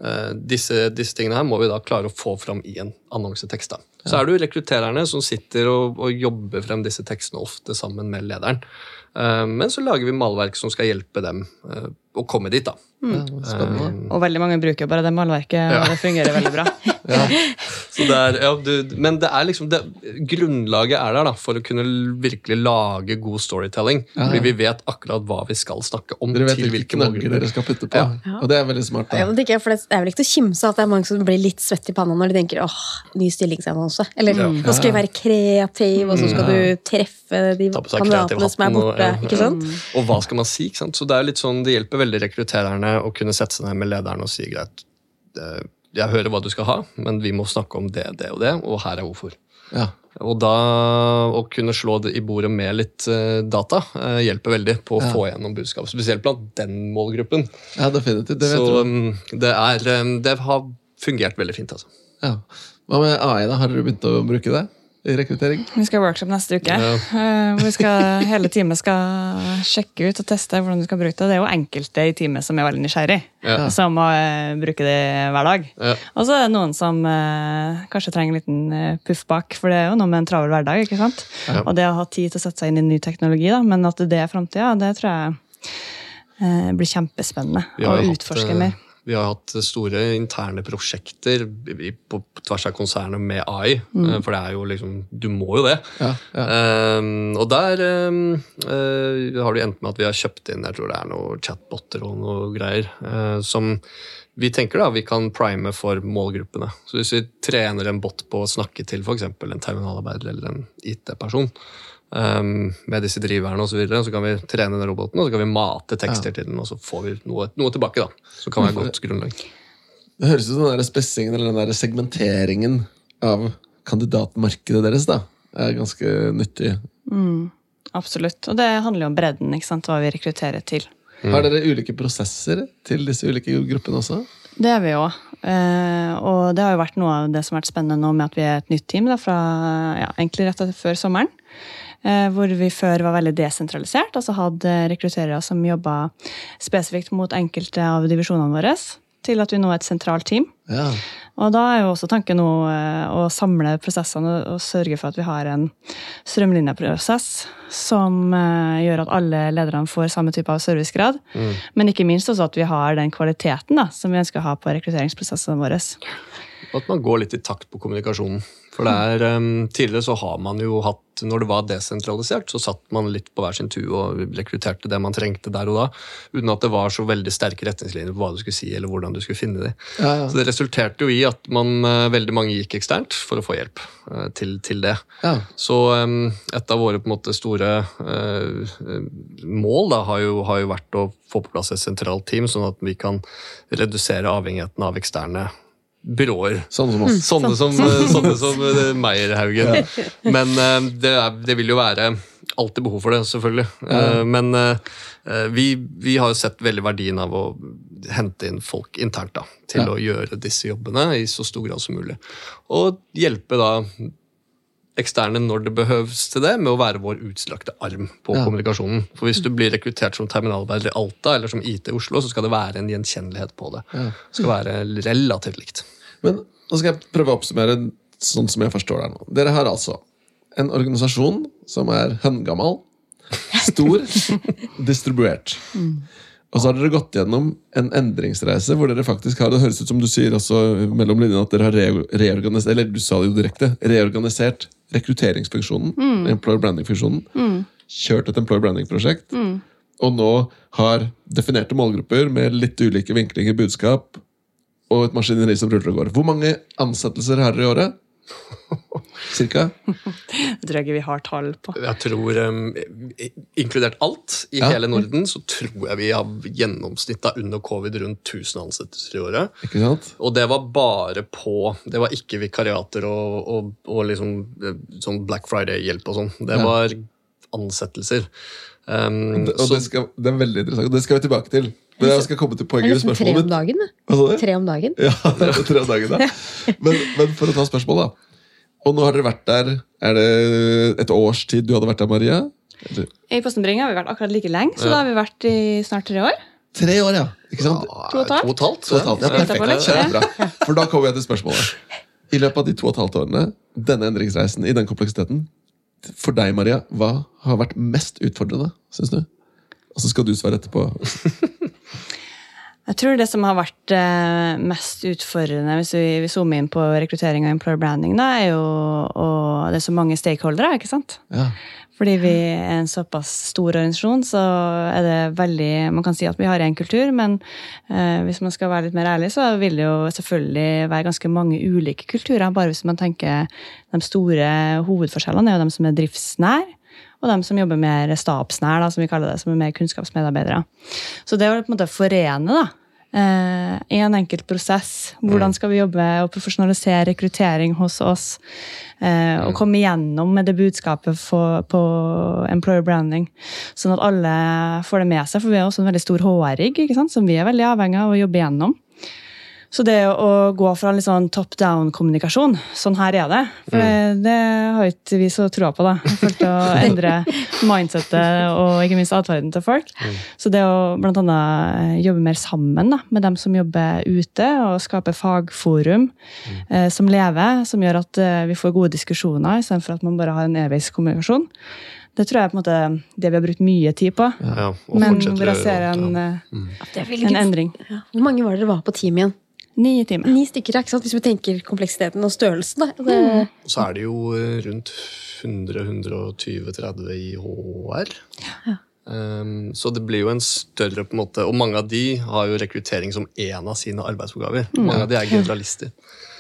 Speaker 4: Eh, disse, disse tingene her må vi da klare å få fram i en annonsetekst. da. Så er det jo rekruttererne som sitter og, og jobber frem disse tekstene ofte sammen med lederen. Eh, Men så lager vi malverk som skal hjelpe dem eh, å komme dit. da.
Speaker 2: Mm. spennende.
Speaker 5: Og veldig mange bruker bare det malverket, og det fungerer veldig bra.
Speaker 4: Så det er, ja, du, men det er liksom det, grunnlaget er der da, for å kunne virkelig lage god storytelling. Fordi vi vet akkurat hva vi skal snakke om.
Speaker 2: Dere vet
Speaker 4: til
Speaker 2: hvilke knagger dere skal putte på.
Speaker 4: Ja.
Speaker 2: Og det er veldig smart.
Speaker 3: Ja,
Speaker 2: da.
Speaker 3: men det, tenker for det er vel ikke til å kimse at det er mange som blir litt svett i panna når de tenker åh, ny stillingsannonse. Eller
Speaker 4: Ja.
Speaker 3: nå skal vi være kreativ, og så skal du treffe de kandidatene som er
Speaker 4: borte. og- ja.
Speaker 3: ikke sant?
Speaker 4: Og hva skal man si? ikke sant? Så Det er litt sånn, det hjelper veldig rekruttererne å kunne sette seg ned med lederen og si greit, eh, jeg hører hva du skal ha, men vi må snakke om det, det og det, og her er hvorfor.
Speaker 2: Ja.
Speaker 4: Og da å kunne slå det i bordet med litt eh, data eh, hjelper veldig på å
Speaker 2: Ja.
Speaker 4: få gjennom budskap. Spesielt blant den målgruppen.
Speaker 2: ja, definitivt. Det vet
Speaker 4: Så um, det, er, um, det har fungert veldig fint. altså.
Speaker 2: Ja. Hva med AI, da? Har dere begynt å bruke det rekruttering?
Speaker 5: Vi skal ha workshop neste uke,
Speaker 4: Ja.
Speaker 5: eh, hvor vi skal, hele teamet skal sjekke ut og teste hvordan du skal bruke det. Det er jo enkelte i teamet som er veldig nysgjerrig,
Speaker 4: Ja.
Speaker 5: som må eh, bruke det hver dag.
Speaker 4: Ja.
Speaker 5: Og så er det noen som eh, kanskje trenger en liten puff bak, for det er jo noe med en travel hverdag. ikke sant? Og det å ha tid til å sette seg inn i ny teknologi, da, men at det er framtida, det tror jeg eh, blir kjempespennende. Å utforske mer.
Speaker 4: Vi har hatt store interne prosjekter på, tvers av konsernet med AI. Mm. For det er jo liksom Du må jo det.
Speaker 2: Ja, ja.
Speaker 4: Um, og der um, uh, har det endt med at vi har kjøpt inn jeg tror det er noen chatboter og noe greier. Uh, som vi tenker da, vi kan prime for målgruppene. Så Hvis vi trener en bot på å snakke til f.eks. en terminalarbeider eller en IT-person, um, med disse driverne osv., så, videre, så kan vi trene den roboten og så kan vi mate tekster til den, og så får vi noe, noe tilbake. da, Så kan være godt grunnlag.
Speaker 2: Det høres ut som den der spessingen eller den der segmenteringen av kandidatmarkedet deres da, er ganske nyttig.
Speaker 5: Absolutt. Og det handler jo om bredden, ikke sant, hva vi rekrutterer til.
Speaker 2: Har dere ulike prosesser til disse ulike gruppene også?
Speaker 5: Det er vi jo. Eh, og det har jo vært noe av det som har vært spennende nå med at vi er et nytt team da, fra ja, egentlig rett etter før sommeren. Eh, hvor vi før var veldig desentralisert, altså hadde rekrutterere som jobba spesifikt mot enkelte av divisjonene våre, til at vi nå er et sentralt team.
Speaker 2: Ja.
Speaker 5: Og da er jo også tanken nå eh, å samle prosessene og sørge for at vi har en strømlinjeprosess som eh, gjør at alle lederne får samme type av servicegrad. Men ikke minst også at vi har den kvaliteten da, som vi ønsker å ha på rekrutteringsprosessene våre.
Speaker 4: Og at man går litt i takt på kommunikasjonen. For det er, um, Tidligere så har man jo hatt, når det var desentralisert, så satt man litt på hver sin tue og rekrutterte det man trengte der og da, uten at det var så veldig sterke retningslinjer på hva du skulle si eller hvordan du skulle finne de.
Speaker 2: Ja, ja.
Speaker 4: Så det resulterte jo i at man, eh, veldig mange gikk eksternt for å få hjelp uh, til, til det.
Speaker 2: Ja.
Speaker 4: Så um, et av våre på en måte store eh, mål da, har, jo, har jo vært å få på plass et sentralt team, sånn at vi kan redusere avhengigheten av eksterne byråer.
Speaker 2: Sånne som oss.
Speaker 4: Sånne som, eh, sånne som Meierhaugen. Meierhaugen. Men eh, det, er, det vil jo være alltid behov for det, selvfølgelig. Eh, Men eh, eh, vi, vi har jo sett veldig verdien av å hente inn folk internt da, til
Speaker 2: Ja.
Speaker 4: å gjøre disse jobbene i så stor grad som mulig. Og hjelpe da eksterne når det behøves til det, med å være vår utstrakte arm på
Speaker 2: Ja.
Speaker 4: kommunikasjonen. For hvis du blir rekruttert som terminalarbeider i Alta eller som IT i Oslo, så skal det være en gjenkjennelighet på det. Det skal være relativt likt.
Speaker 2: Men nå skal jeg prøve å oppsummere sånn som jeg forstår det nå. Dere har altså en organisasjon som er høngammal, stor, distribuert. Og så har dere gått gjennom en endringsreise hvor dere faktisk har Det høres ut som du sier også mellom linjene at dere har reorganisert Eller du sa det jo direkte. Reorganisert rekrutteringsfunksjonen. Employer branding-funksjonen. Kjørt et employer branding-prosjekt. Og nå har definerte målgrupper med litt ulike vinklinger, budskap og et maskineri som ruller og går. Hvor mange ansettelser har dere i året? cirka?
Speaker 5: Det tror jeg ikke vi har tall på.
Speaker 4: Jeg tror, um, Inkludert alt i
Speaker 2: Ja.
Speaker 4: hele Norden, så tror jeg vi har gjennomsnitta under covid rundt 1000 ansettelser i året.
Speaker 2: Ikke sant?
Speaker 4: Og det var bare på Det var ikke vikariater og, og, og liksom eh, sånn Black Friday-hjelp og sånn. Det
Speaker 2: Ja.
Speaker 4: var ansettelser. Um,
Speaker 2: Det, og
Speaker 4: så
Speaker 2: det, skal, det er veldig interessant, og det skal vi tilbake til. Men jeg skal komme til poenget
Speaker 3: i
Speaker 2: i
Speaker 3: mitt. tre
Speaker 2: spørsmålet
Speaker 3: om dagen. da. Tre om dagen.
Speaker 2: Ja, det er tre om dagen, da. Men, men for å ta spørsmålet, da. Og nå har dere vært der Er det et års tid du hadde vært der, Maria? Eller?
Speaker 5: I Postenbringa har vi vært akkurat like lenge, så da har vi vært i snart tre år.
Speaker 2: Tre år, ja. Ikke sant?
Speaker 5: To og et halvt.
Speaker 4: To og et halvt.
Speaker 2: To og et halvt, ja, perfekt. Kjempebra. For da kommer jeg til spørsmålet. I løpet av de to og et halvt årene, denne endringsreisen i den kompleksiteten, for deg, Maria, hva har vært mest utfordrende, syns du? Og så skal du svare etterpå.
Speaker 5: Jeg tror det som har vært eh, mest utfordrende hvis vi, vi zoomer inn på rekruttering og employer branding, da, er jo og det er så mange stakeholdere. ikke sant?
Speaker 2: Ja.
Speaker 5: Fordi vi er en såpass stor organisasjon, så er det veldig Man kan si at vi har én kultur, men eh, hvis man skal være litt mer ærlig, så vil det jo selvfølgelig være ganske mange ulike kulturer. Bare hvis man tenker de store hovedforskjellene er jo de som er driftsnær, og de som jobber mer stabsnær, da, som vi kaller det, som er mer kunnskapsmedarbeidere. Så det å på en måte forene da, eh, i en enkelt prosess. Hvordan skal vi jobbe og profesjonalisere rekruttering hos oss? Eh, og komme igjennom med det budskapet på employer branding. Sånn at alle får det med seg, for vi er også en veldig stor HR-rigg som vi er veldig avhengig av å jobbe igjennom. Så det å gå fra litt sånn top down-kommunikasjon, sånn her er det, for det, det har ikke vi så troa på. da. For å endre mindsettet og ikke minst atferden til folk. Så det å annet jobbe mer sammen da, med dem som jobber ute, og skape fagforum eh, som lever, som gjør at eh, vi får gode diskusjoner, istedenfor at man bare har en evighetskommunikasjon. Det tror jeg er på en måte det vi har brukt mye tid på.
Speaker 4: Ja, og
Speaker 5: Men hvor jeg ser en,
Speaker 4: ja.
Speaker 5: eh,
Speaker 3: Det er veldig
Speaker 5: en endring.
Speaker 3: Hvor mange var dere var på team igjen?
Speaker 5: Ni timer.
Speaker 3: Ni stykker, ikke sant? hvis vi tenker kompleksiteten og størrelsen. Da. Det,
Speaker 4: Og så er det jo eh, rundt 100-120-30 i HR. Um, så det blir jo en større på en måte, Og mange av de har jo rekruttering som en av sine arbeidsoppgaver. Mange av de er generalister.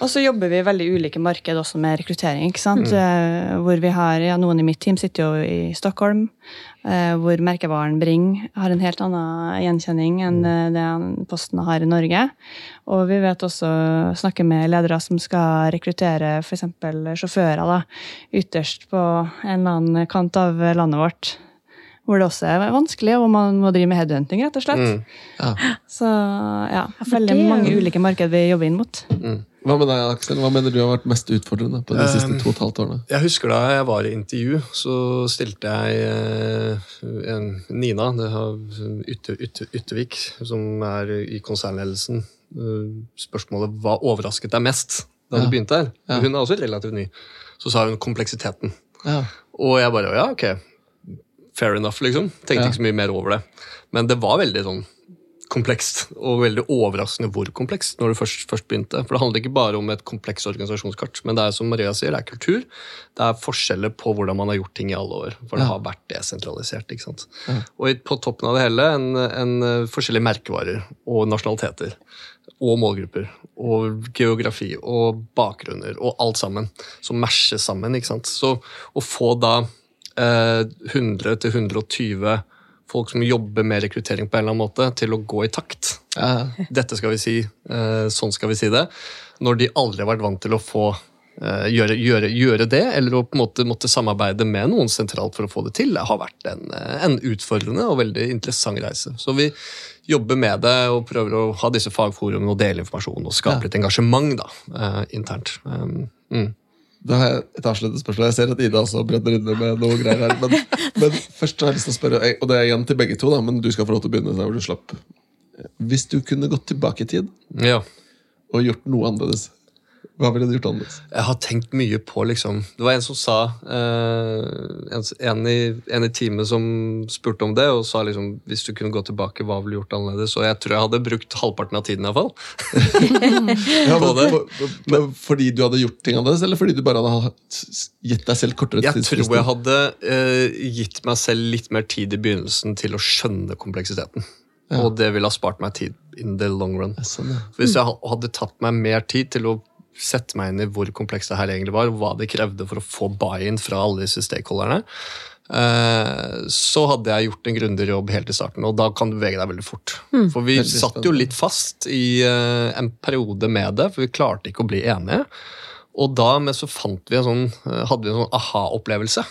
Speaker 5: Og så jobber vi i veldig ulike marked også med rekruttering. ikke sant? Eh, hvor vi har, ja, Noen i mitt team sitter jo i Stockholm, eh, hvor merkevaren Bring har en helt annen gjenkjenning enn eh, det Posten har i Norge. Og vi vet også snakke med ledere som skal rekruttere f.eks. sjåfører da, ytterst på en eller annen kant av landet vårt. Hvor det også er vanskelig, og man må drive med headhunting, rett og slett.
Speaker 4: Mm.
Speaker 2: Ja.
Speaker 5: Så ja, veldig
Speaker 3: det
Speaker 5: mange ulike marked vi jobber inn mot.
Speaker 2: Hva med deg, Aksel? Hva mener du har vært mest utfordrende på de siste
Speaker 4: Um,
Speaker 2: to og et halvt årene?
Speaker 4: Jeg husker da jeg var i intervju, så stilte jeg eh, en, Nina det har Ytter, Ytter, Yttervik, som er i konsernledelsen, eh, spørsmålet hva overrasket deg mest da
Speaker 2: Ja.
Speaker 4: du begynte her?
Speaker 2: Ja.
Speaker 4: Hun er også relativt ny. Så sa hun kompleksiteten.
Speaker 2: Ja.
Speaker 4: Og jeg bare ja, ok. Fair enough, liksom. Tenkte
Speaker 2: Ja.
Speaker 4: ikke så mye mer over det. Men det var veldig sånn komplekst, og veldig overraskende hvor komplekst når du først, først begynte. For det handler ikke bare om et komplekst organisasjonskart, men det er som Maria sier, det er kultur. Det er forskjeller på hvordan man har gjort ting i alle år. For det
Speaker 2: Ja.
Speaker 4: har vært desentralisert. ikke sant? Og på toppen av det hele en, en eh, forskjellige merkevarer og nasjonaliteter. Og målgrupper. Og geografi og bakgrunner og alt sammen. Som mashes sammen. ikke sant? Så å få da 100-120 folk som jobber med rekruttering på en eller annen måte, til å gå i takt. Dette skal vi si, eh, sånn skal vi si det. Når de aldri har vært vant til å få eh, gjøre, gjøre, gjøre det, eller å på en måte måtte samarbeide med noen sentralt for å få det til, det har vært en, eh, en utfordrende og veldig interessant reise. Så vi jobber med det og prøver å ha disse fagforumene og dele informasjon og skape litt engasjement da, eh, internt. Um, mm.
Speaker 2: Da har jeg et avsluttende spørsmål. Jeg ser at Ida også brenner inne med noe greier her. Men, men først har jeg lyst til å spørre, og det er igjen til begge to, da, men du skal få lov til å begynne der hvor du slapp. Hvis du kunne gått tilbake i tid
Speaker 4: Ja.
Speaker 2: og gjort noe annerledes, hva ville du gjort annerledes?
Speaker 4: Jeg har tenkt mye på liksom Det var en som sa eh, en, en, i, en i teamet som spurte om det, og sa liksom hvis du kunne gå tilbake, hva ville du gjort annerledes? Og jeg tror jeg hadde brukt halvparten av tiden, iallfall.
Speaker 2: Ja, men, for, for, men fordi du hadde gjort ting annerledes, eller fordi du bare hadde gitt deg selv kortere
Speaker 4: Jeg tror jeg hadde eh, gitt meg selv litt mer tid i begynnelsen til å skjønne kompleksiteten.
Speaker 2: Ja.
Speaker 4: Og det ville ha spart meg tid in the long run.
Speaker 2: Sånn, ja.
Speaker 4: Hvis jeg hadde tatt meg mer tid til å sette meg inn i hvor komplekst det her egentlig var, og hva det krevde for å få buy-in fra alle disse stakeholderne, eh, så hadde jeg gjort en grundigere jobb helt i starten, og da kan du bevege deg veldig fort. For vi satt jo litt fast i eh, en periode med det, for vi klarte ikke å bli enige. Og da men så fant vi en sånn, eh, hadde vi en sånn aha-opplevelse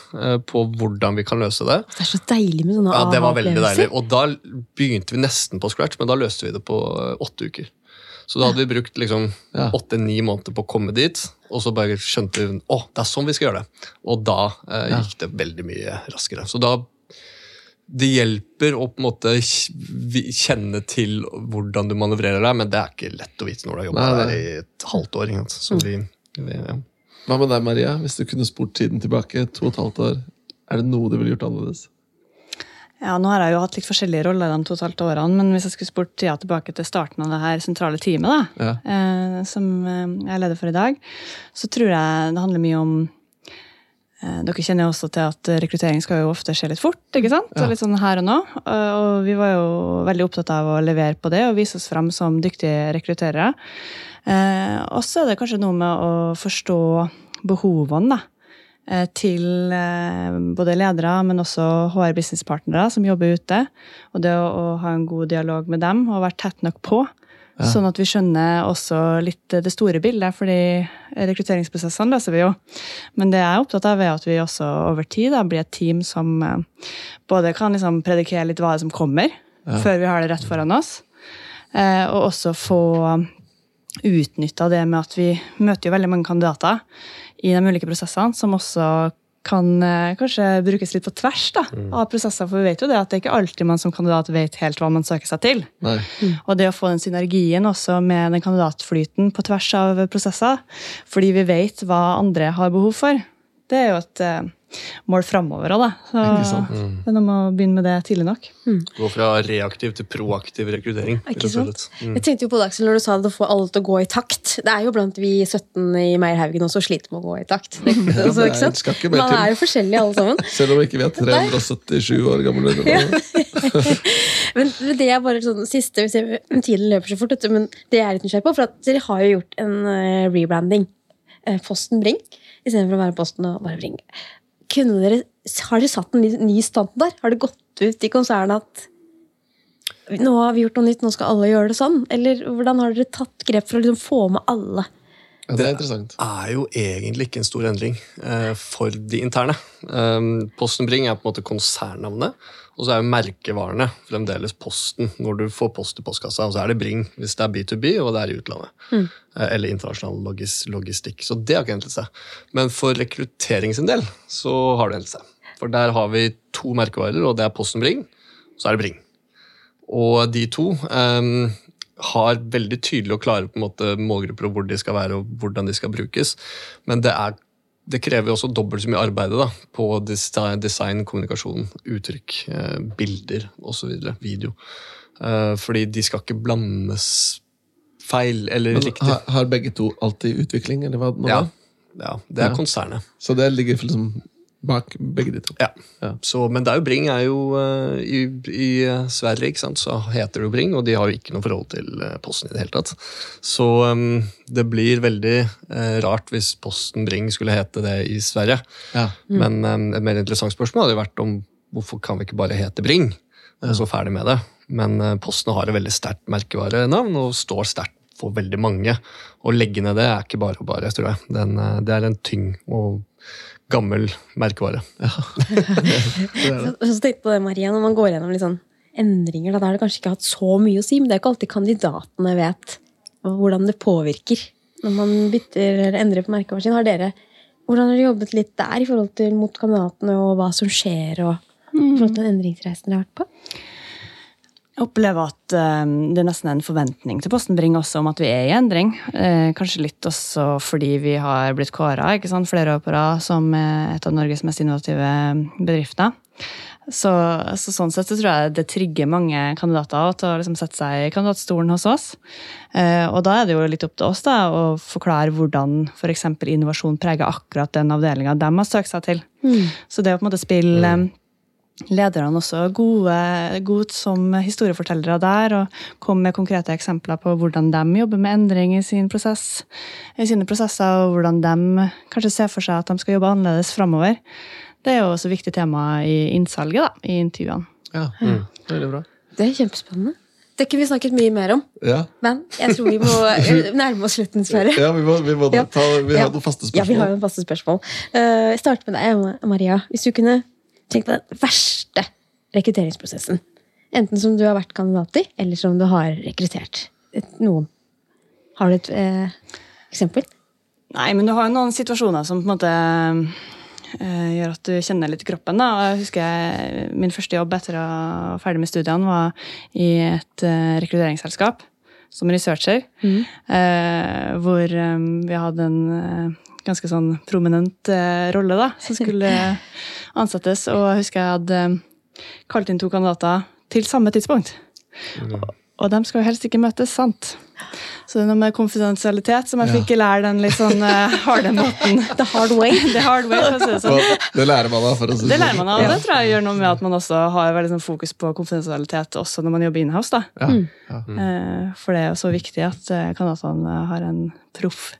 Speaker 4: på hvordan vi kan løse det.
Speaker 3: Det er så deilig med sånne aha-opplevelser.
Speaker 4: Ja, Det var veldig deilig. Og da begynte vi nesten på scratch, men da løste vi det på åtte uker. Så da hadde vi brukt liksom åtte-ni måneder på å komme dit, og så bare skjønte vi å, det er sånn vi skal gjøre det. Og da eh, gikk det veldig mye raskere. Så da det hjelper å på en måte kjenne til hvordan du manøvrerer deg, men det er ikke lett å vite når du har jobba der i et halvt år. Så vi, vi, ja.
Speaker 2: Hva med deg, Maria? Hvis du kunne spurt tiden tilbake, to og et halvt år, er det noe du ville gjort annerledes?
Speaker 5: Ja, nå har jeg jo hatt litt forskjellige roller de to og et halvt årene, men hvis jeg skulle spurt tida tilbake til starten av det her sentrale teamet, da,
Speaker 2: Ja.
Speaker 5: eh, som eh, jeg er leder for i dag, så tror jeg det handler mye om eh, Dere kjenner jo også til at rekruttering skal jo ofte skje litt fort, ikke sant?
Speaker 2: Ja.
Speaker 5: Og litt sånn her og nå. Eh, Og vi var jo veldig opptatt av å levere på det og vise oss frem som dyktige rekrutterere. Eh, og så er det kanskje noe med å forstå behovene, da til eh, både ledere, men også HR-businesspartnere som jobber ute. Og det å, ha en god dialog med dem og være tett nok på. Sånn at vi skjønner også litt det store bildet, fordi rekrutteringsprosessene løser vi jo. Men det jeg er opptatt av, er at vi også over tid da, blir et team som eh, både kan liksom predikere litt hva det som kommer, før vi har det rett foran oss, eh, og også få utnytta det med at vi møter jo veldig mange kandidater i de ulike prosessene, som også kan eh, kanskje brukes litt på tvers da, av prosesser. For vi vet jo det at det er ikke alltid man som kandidat vet helt hva man søker seg til.
Speaker 2: Nei.
Speaker 5: Og det å få den synergien også med den kandidatflyten på tvers av prosesser, fordi vi vet hva andre har behov for, det er jo et eh, mål framover òg, da. Så
Speaker 2: sant?
Speaker 5: det er noe med å begynne med det tidlig nok.
Speaker 4: Gå fra reaktiv til proaktiv rekruttering.
Speaker 3: Ikke sant? Mm. Jeg tenkte jo på det, Aksel, når du sa det å få alle til å gå i takt. Det er jo blant vi 17 i Meierhaugen også sliter med å gå i takt. Det, altså, ikke sant?
Speaker 2: ikke
Speaker 3: Man er jo forskjellige alle sammen.
Speaker 2: Selv om ikke vi er 377 år gamle.
Speaker 3: Men det er bare sånn siste, jeg, Tiden løper så fort, men det jeg er litt nysgjerrig på, for at dere har jo gjort en eh, rebranding. Eh, Posten Bring istedenfor å være Posten og bare Bring. Dere, har dere satt en ny, ny standard? Har det gått ut i konsernet at nå har vi gjort noe nytt, nå skal alle gjøre det sånn? Eller hvordan har dere tatt grep for å liksom få med alle?
Speaker 2: Ja, det er interessant.
Speaker 4: er jo egentlig ikke en stor endring eh, for de interne. Um, Posten Bring er på en måte konsernnavnet, og så er jo merkevarene fremdeles Posten når du får post i postkassa. Og så er det Bring hvis det er B2B og det er i utlandet. Eh, eller internasjonal logis logistikk. Så det har ikke endret seg. Men for rekruttering sin del så har det endret seg. For der har vi to merkevarer, og det er Posten Bring, og så er det Bring. Og de to em, har veldig tydelige og klare på en måte, målgrupper og hvor de skal være og hvordan de skal brukes. Men det, er, det krever også dobbelt så mye arbeid da, på design, kommunikasjon, uttrykk, eh, bilder osv. Video. Eh, fordi de skal ikke blandes feil eller
Speaker 2: Men
Speaker 4: riktig.
Speaker 2: har, har begge to alltid utvikling, eller hva nå
Speaker 4: Ja, ja, det er
Speaker 2: Ja.
Speaker 4: konsernet.
Speaker 2: Så det ligger liksom bak begge de to.
Speaker 4: Ja.
Speaker 2: Ja.
Speaker 4: Så, men det er jo Bring er jo uh, i, i eh, Sverige, ikke sant? så heter det jo Bring, og de har jo ikke noe forhold til eh, Posten i det hele tatt. Så um, det blir veldig uh, rart hvis Posten Bring skulle hete det i Sverige.
Speaker 2: Ja.
Speaker 4: Men um, et mer interessant spørsmål hadde jo vært om hvorfor kan vi ikke bare hete Bring? Uh, så ferdig med det. Men uh, Posten har et veldig sterkt merkevarenavn og står sterkt for veldig mange. Å legge ned det er ikke bare og bare, tror jeg. Den, det er en tyng og gammel merkevare.
Speaker 3: Så, så tenkte på det, Maria, når man går gjennom litt sånn endringer, da, da har det kanskje ikke hatt så mye å si, men det er ikke alltid kandidatene vet hvordan det påvirker når man bytter eller endrer på merkevaren sin. Har dere, hvordan har dere jobbet litt der i forhold til mot kandidatene og hva som skjer, og i forhold til den endringsreisen dere har vært på?
Speaker 5: Jeg opplever at eh, det er nesten en forventning til Posten Bring også om at vi er i endring. Eh, kanskje litt også fordi vi har blitt kåra flere år på rad som eh, et av Norges mest innovative bedrifter. Så, så sånn sett så tror jeg det trigger mange kandidater til å liksom sette seg i kandidatstolen hos oss. Eh, og da er det jo litt opp til oss da, å forklare hvordan f.eks. innovasjon preger akkurat den avdelinga de har søkt seg til. Så det å på en måte spille lederne også gode, gode som historiefortellere der, og kom med konkrete eksempler på hvordan de jobber med endring i, sin prosess, i sine prosesser, og hvordan de kanskje ser for seg at de skal jobbe annerledes framover. Det er jo også et viktig tema i innsalget, da, i intervjuene.
Speaker 2: Ja,
Speaker 4: Mm. Veldig bra.
Speaker 3: Det er kjempespennende. Det kunne vi snakket mye mer om,
Speaker 2: ja.
Speaker 3: men jeg tror vi må eh, nærme oss slutten, Sverre.
Speaker 2: ja vi må, vi må
Speaker 3: Ja.
Speaker 2: ta, vi
Speaker 3: Ja.
Speaker 2: har noen faste
Speaker 3: Ja, vi har jo en faste spørsmål. Uh, jeg starter med deg, Maria. Hvis du kunne tenkt på den verste rekrutteringsprosessen. Enten som du har vært kandidat i, eller som du har rekruttert noen. Har du et eh, eksempel?
Speaker 5: Nei, men du har jo noen situasjoner som på en måte eh, gjør at du kjenner litt kroppen. Da. Og Jeg husker jeg, Min første jobb etter å være ferdig med studiene var i et eh, rekrutteringsselskap som researcher. Eh, hvor eh, vi hadde en eh, ganske sånn prominent eh, rolle da, som skulle ansettes. Og jeg husker jeg hadde eh, kalt inn to kandidater til samme tidspunkt. Og de skal jo helst ikke møtes, sant? Så det er noe med konfidensialitet som jeg
Speaker 2: Ja.
Speaker 5: fikk lære den litt sånn uh, harde måten.
Speaker 3: The hard way.
Speaker 5: The hard way, for å si det sånn.
Speaker 2: Det lærer man av, for å si
Speaker 5: Det lærer
Speaker 2: sånn.
Speaker 5: man av. og Det tror jeg gjør noe med at man også har veldig sånn fokus på konfidensialitet også når man jobber inhouse. da.
Speaker 2: Ja, Mm.
Speaker 5: Eh, For det er jo så viktig at eh, kandidatene har en proff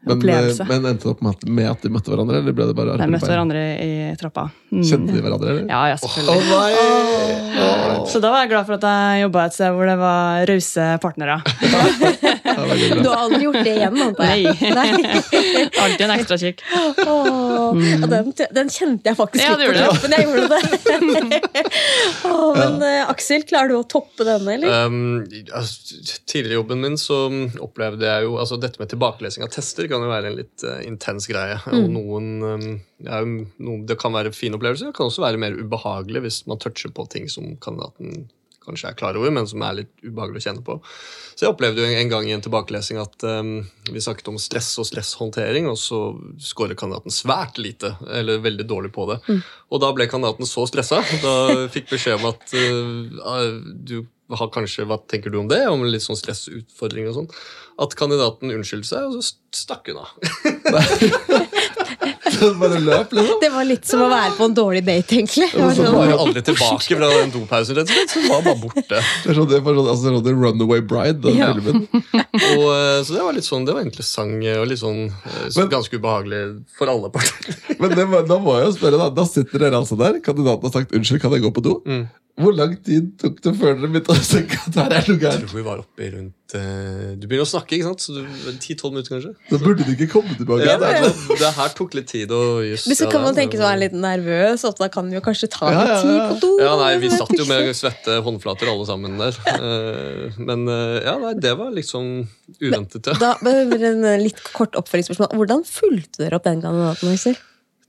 Speaker 2: Men,
Speaker 5: opplevelse.
Speaker 2: men endte det opp med at, de møtte hverandre, eller ble det bare
Speaker 5: De møtte hverandre i trappa. Mm.
Speaker 2: Kjente de hverandre, eller?
Speaker 5: Ja, ja, selvfølgelig.
Speaker 2: Oh, oh, oh.
Speaker 5: Så da var jeg glad for at jeg jobba et sted hvor det var rause partnere.
Speaker 3: Du har aldri gjort det igjen, antar jeg?
Speaker 5: Nei. Alltid en ekstra kikk.
Speaker 3: Åh, ja, den, den kjente jeg faktisk
Speaker 5: Ja,
Speaker 3: litt på kroppen. Jeg gjorde det. Men ja. Aksel, klarer du å toppe denne, eller?
Speaker 4: Um, altså, tidligere i jobben min så opplevde jeg jo altså Dette med tilbakelesing av tester kan jo være en litt uh, intens greie. Og noen, um, det, er noen, det kan være fine opplevelser, det kan også være mer ubehagelig hvis man toucher på ting som kandidaten kanskje er klar over, men som er litt ubehagelig å kjenne på. Så jeg opplevde jo en, gang i en tilbakelesing at um, vi snakket om stress og stresshåndtering, og så scorer kandidaten svært lite, eller veldig dårlig på det. Og da ble kandidaten så stressa. Da fikk beskjed om at uh, du har kanskje, Hva tenker du om det? Om litt sånn stressutfordring og sånn. At kandidaten unnskyldte seg, og så stakk hun av.
Speaker 2: Bare løp, liksom.
Speaker 3: Det var litt som å være på en dårlig date, egentlig. Og var
Speaker 2: så
Speaker 3: sånn,
Speaker 4: var jo aldri tilbake fra den dopausen, rett og slett. Så var bare borte.
Speaker 2: Det var sånn, det var sånn, altså, sånn The Runaway Bride, den
Speaker 3: Ja.
Speaker 2: filmen.
Speaker 4: Og, eh, så det var litt sånn, det var interessant og litt sånn eh, så
Speaker 2: Men-
Speaker 4: ganske ubehagelig for alle parter.
Speaker 2: Men det, da må jeg jo spørre, da. Da sitter dere altså der. Kandidaten har sagt 'unnskyld, kan jeg gå på do'?
Speaker 4: Mm.
Speaker 2: Hvor lang tid tok det før dere begynte å tenke at her er noe
Speaker 4: Jeg tror vi var oppe i rundt eh, Du begynner å snakke, ikke sant? Så 10-12 minutter, kanskje?
Speaker 2: Da burde du ikke komme tilbake.
Speaker 4: Ja,
Speaker 2: Det
Speaker 4: det,
Speaker 2: sånn-
Speaker 4: det her tok litt tid. Og just,
Speaker 3: Men så
Speaker 4: ja,
Speaker 3: kan man tenke seg å er litt nervøs, at da kan vi jo kanskje ta
Speaker 2: Ja,
Speaker 3: litt
Speaker 2: ja,
Speaker 3: tid på do.
Speaker 4: Ja, nei, Vi satt jo med svette håndflater alle sammen der. Eh, Men eh, ja, nei, det var liksom uventet. Ja.
Speaker 3: Da, behøver en litt kort oppfølgingsspørsmål. Hvordan fulgte dere opp den kandidaten? Aksel?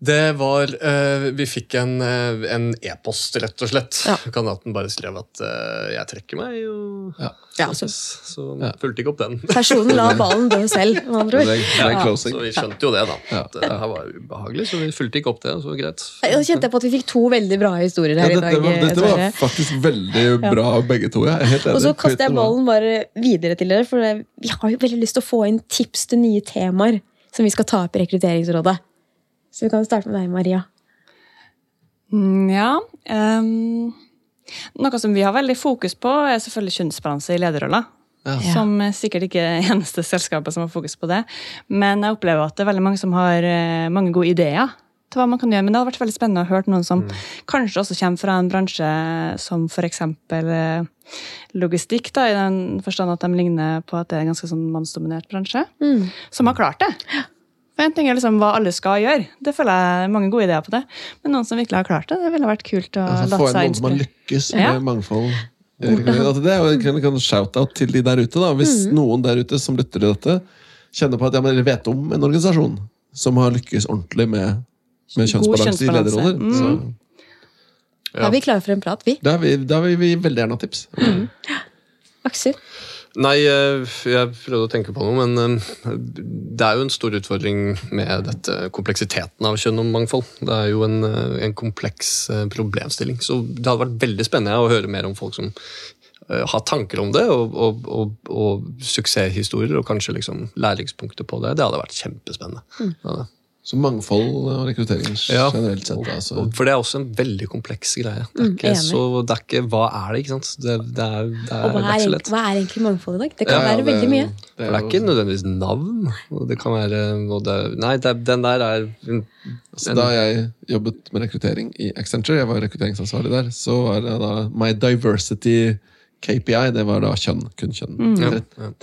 Speaker 4: Det var uh, Vi fikk en eh, en e-post, rett og slett.
Speaker 3: Ja.
Speaker 4: Kandidaten bare skrev at uh, 'jeg trekker meg', og
Speaker 2: Ja.
Speaker 3: Ja,
Speaker 4: så,
Speaker 3: så
Speaker 4: så
Speaker 2: Ja.
Speaker 4: fulgte ikke opp den.
Speaker 3: personen la ballen dø selv, med andre
Speaker 2: Det
Speaker 3: ord.
Speaker 2: er, det er
Speaker 3: Ja.
Speaker 4: Så vi skjønte jo det, da.
Speaker 2: Ja.
Speaker 4: At det her var ubehagelig, så vi fulgte ikke opp det. Så greit.
Speaker 3: Da kjente jeg på at vi fikk to veldig bra historier
Speaker 2: Ja,
Speaker 3: her i
Speaker 2: dette,
Speaker 3: dag.
Speaker 2: var, dette var faktisk veldig bra, begge to. Jeg er helt enig.
Speaker 3: Og så kaster jeg ballen bare videre til dere, for vi har jo veldig lyst til å få inn tips til nye temaer som vi skal ta opp i Rekrutteringsrådet. Så vi kan starte med deg, Maria.
Speaker 5: Mm, Ja. ehm, noe som vi har veldig fokus på, er selvfølgelig kjønnsbalanse i lederroller.
Speaker 2: Ja.
Speaker 5: Som er sikkert ikke er eneste selskapet som har fokus på det. Men jeg opplever at det er veldig mange som har eh, mange gode ideer til hva man kan gjøre. Men det hadde vært veldig spennende å høre noen som kanskje også kommer fra en bransje som f.eks. logistikk, da, i den forstand at de ligner på at det er en ganske sånn mannsdominert bransje, som har klart det. For en ting er liksom hva alle skal gjøre. Det føler jeg er mange gode ideer på det. Men noen som virkelig har klart det, det ville vært kult å
Speaker 2: Altså,
Speaker 5: la
Speaker 2: få inn
Speaker 5: seg
Speaker 2: noen som har lykkes
Speaker 5: Ja.
Speaker 2: med mangfold. Altså, det er jo en, en shout-out til de der ute. da Hvis
Speaker 5: Mm.
Speaker 2: noen der ute som lytter til dette, kjenner på at ja, men vet om en organisasjon som har lykkes ordentlig med, med kjønnsbalanse i lederroller,
Speaker 5: Mm.
Speaker 2: så
Speaker 3: Da er vi klare for en prat, vi.
Speaker 2: da, er vi, da vil vi veldig gjerne ha tips.
Speaker 3: Aksel.
Speaker 4: Nei, eh, jeg prøvde å tenke på noe, men eh, det er jo en stor utfordring med dette kompleksiteten av kjønn og mangfold. Det er jo en, eh, en kompleks problemstilling. Så det hadde vært veldig spennende å høre mer om folk som har tanker om det, og, og, og, og suksesshistorier, og kanskje liksom læringspunkter på det. Det hadde vært kjempespennende. Ja, det.
Speaker 2: Så mangfold og rekruttering
Speaker 4: Ja.
Speaker 2: generelt sett. Altså.
Speaker 4: For det er også en veldig kompleks greie. Det er
Speaker 3: Mm,
Speaker 4: ikke
Speaker 3: mm,
Speaker 4: så, det er ikke, hva er det, ikke sant? Det, det er, det er,
Speaker 3: Og hva
Speaker 4: er
Speaker 3: er, hva er egentlig mangfold i dag? Det kan
Speaker 2: Ja,
Speaker 3: være
Speaker 2: det-
Speaker 3: veldig mye.
Speaker 2: Det
Speaker 4: For det er ikke nødvendigvis navn. og Det kan være og det, Nei, det, den der er
Speaker 2: Så da jeg jobbet med rekruttering i Accenture, jeg var rekrutteringsansvarlig der, så var det da My Diversity KPI, det var da kjønn. Kun kjønn.
Speaker 4: Ja.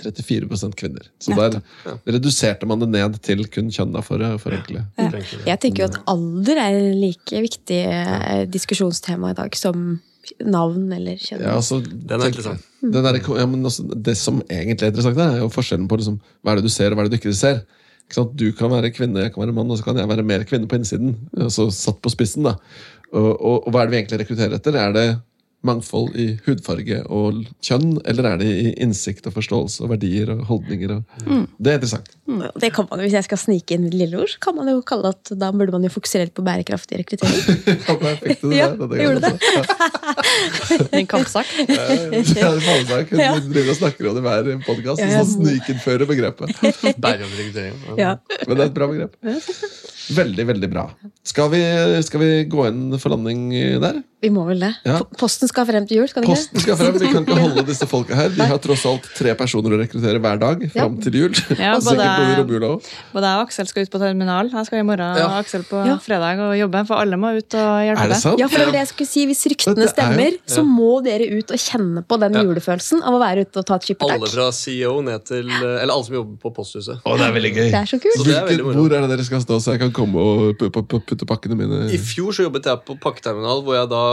Speaker 2: 34% kvinner. Så der reduserte man det ned til kun kjønn, da, for å forenkle.
Speaker 3: Jeg tenker jo at alder er like viktig eh, diskusjonstema i dag som navn eller kjønn.
Speaker 2: Ja, altså,
Speaker 4: Den er interessant.
Speaker 2: Den der, ja, men altså, det som egentlig er interessant, er jo forskjellen på liksom, hva er det du ser, og hva er det du ikke ser. Ikke sant? Du kan være kvinne, jeg kan være mann, og så kan jeg være mer kvinne på innsiden. Altså satt på spissen, da. Og, og, og hva er det vi egentlig rekrutterer etter? Er det mangfold i hudfarge og kjønn, eller er det i innsikt og forståelse og verdier og holdninger? Og... Det er interessant.
Speaker 3: Det kan man Hvis jeg skal snike inn lille ord, kan man jo kalle at da burde man jo fokusere på bærekraftig rekruttering.
Speaker 2: Ja, der fikk du det.
Speaker 3: Ja,
Speaker 2: denne
Speaker 3: gjorde
Speaker 2: det.
Speaker 5: En kampsak.
Speaker 2: Ja, en kampsak. Hun
Speaker 3: Ja.
Speaker 2: Driver og snakker om det hver podkast,
Speaker 3: Ja,
Speaker 2: og så snikinnfører begrepet.
Speaker 4: Bærekraftig rekruttering.
Speaker 3: Ja.
Speaker 2: Men det er et bra begrep. Veldig, veldig bra. Skal vi, skal vi gå inn for landing der?
Speaker 3: Vi må vel det.
Speaker 2: Ja.
Speaker 3: Posten skal frem til jul, skal vi ikke?
Speaker 2: Posten skal frem. Vi kan ikke holde disse folka her. Vi har tross alt tre personer å rekruttere hver dag fram til jul.
Speaker 5: Ja, både- Både jeg og Aksel skal ut på terminal. Jeg skal i morgen
Speaker 4: Ja.
Speaker 5: og Aksel på
Speaker 3: Ja.
Speaker 5: fredag og jobbe, for alle må ut og hjelpe
Speaker 2: Er det sant?
Speaker 3: Ja, for det var det jeg skulle si. Hvis ryktene
Speaker 2: Det er jo-
Speaker 3: stemmer, så må dere ut og kjenne på den
Speaker 4: Ja.
Speaker 3: julefølelsen av å være ute og ta et
Speaker 4: Alle fra CEO ned til Eller alle som jobber på posthuset.
Speaker 2: Å, det er veldig gøy.
Speaker 3: Det er så kult.
Speaker 4: Så det er
Speaker 2: hvor er det dere skal stå, så jeg kan komme og pu- pu- pu- putte pakkene mine
Speaker 4: I fjor så jobbet jeg på pakketerminal, hvor jeg da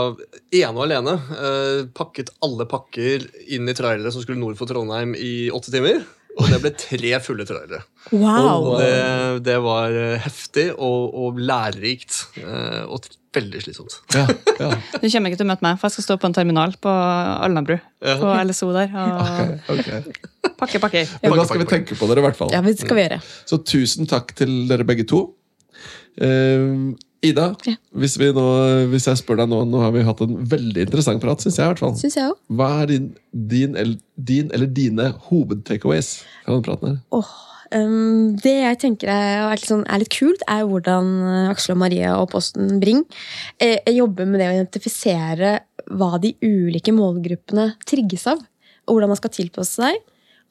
Speaker 4: ene og alene eh, pakket alle pakker inn i trailere som skulle nord for Trondheim i åtte timer. Og det ble tre fulle trailere.
Speaker 3: Wow!
Speaker 4: Og det, det var eh, heftig og, og lærerikt. eh, og veldig slitsomt.
Speaker 2: Ja, ja.
Speaker 5: Du kommer ikke til å møte meg, for jeg skal stå på en terminal på Alnabru.
Speaker 4: Ja.
Speaker 5: På LSO der. Og
Speaker 2: Ok.
Speaker 5: pakke pakker.
Speaker 2: Men da skal vi tenke på dere, i hvert fall.
Speaker 3: Ja, vi skal vi gjøre.
Speaker 2: Så tusen takk til dere begge to. Eh, Ida,
Speaker 3: Ja.
Speaker 2: hvis, vi nå, hvis jeg spør deg nå Nå har vi hatt en veldig interessant prat, syns jeg. i hvert fall.
Speaker 3: Synes jeg også.
Speaker 2: Hva er din, din, din eller dine hovedtakeaways fra denne praten her?
Speaker 3: Oh, um, det jeg tenker er, er, litt sånn, er litt kult, er hvordan eh, Aksel og Maria og Posten Bring eh, jobber med det å identifisere hva de ulike målgruppene trigges av, og hvordan man skal tilpasse seg.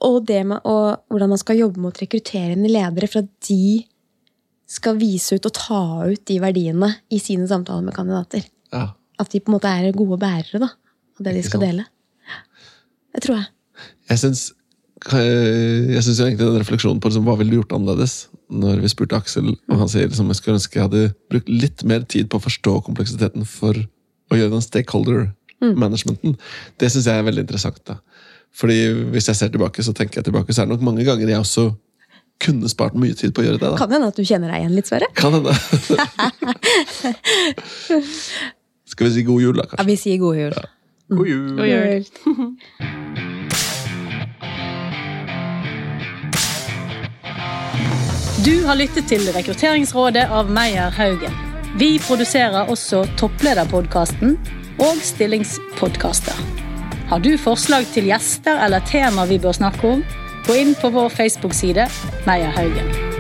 Speaker 3: Og, det med, og hvordan man skal jobbe mot rekrutterende ledere for at de skal vise ut og ta ut de verdiene i sine samtaler med kandidater.
Speaker 2: Ja.
Speaker 3: At de på en måte er gode bærere da, av det de skal dele. Det tror jeg.
Speaker 2: Jeg syns egentlig den refleksjonen på liksom, hva ville du gjort annerledes når vi spurte Aksel, og han sier liksom, jeg skulle ønske jeg hadde brukt litt mer tid på å forstå kompleksiteten for å gjøre den stakeholder managementen. Det syns jeg er veldig interessant. da. Fordi Hvis jeg ser tilbake, så tenker jeg tilbake, så er det nok mange ganger jeg også kunne spart mye tid på å gjøre det. da.
Speaker 3: Kan hende at du kjenner deg igjen litt, Sverre.
Speaker 2: Kan hende. Skal vi si god jul, da, kanskje?
Speaker 3: Ja, vi sier god jul.
Speaker 4: God jul!
Speaker 5: God jul.
Speaker 1: Du har lyttet til Rekrutteringsrådet av Meyer Haugen. Vi produserer også Topplederpodkasten og Stillingspodkaster. Har du forslag til gjester eller tema vi bør snakke om, gå inn på vår Facebook-side Meyer Haugen.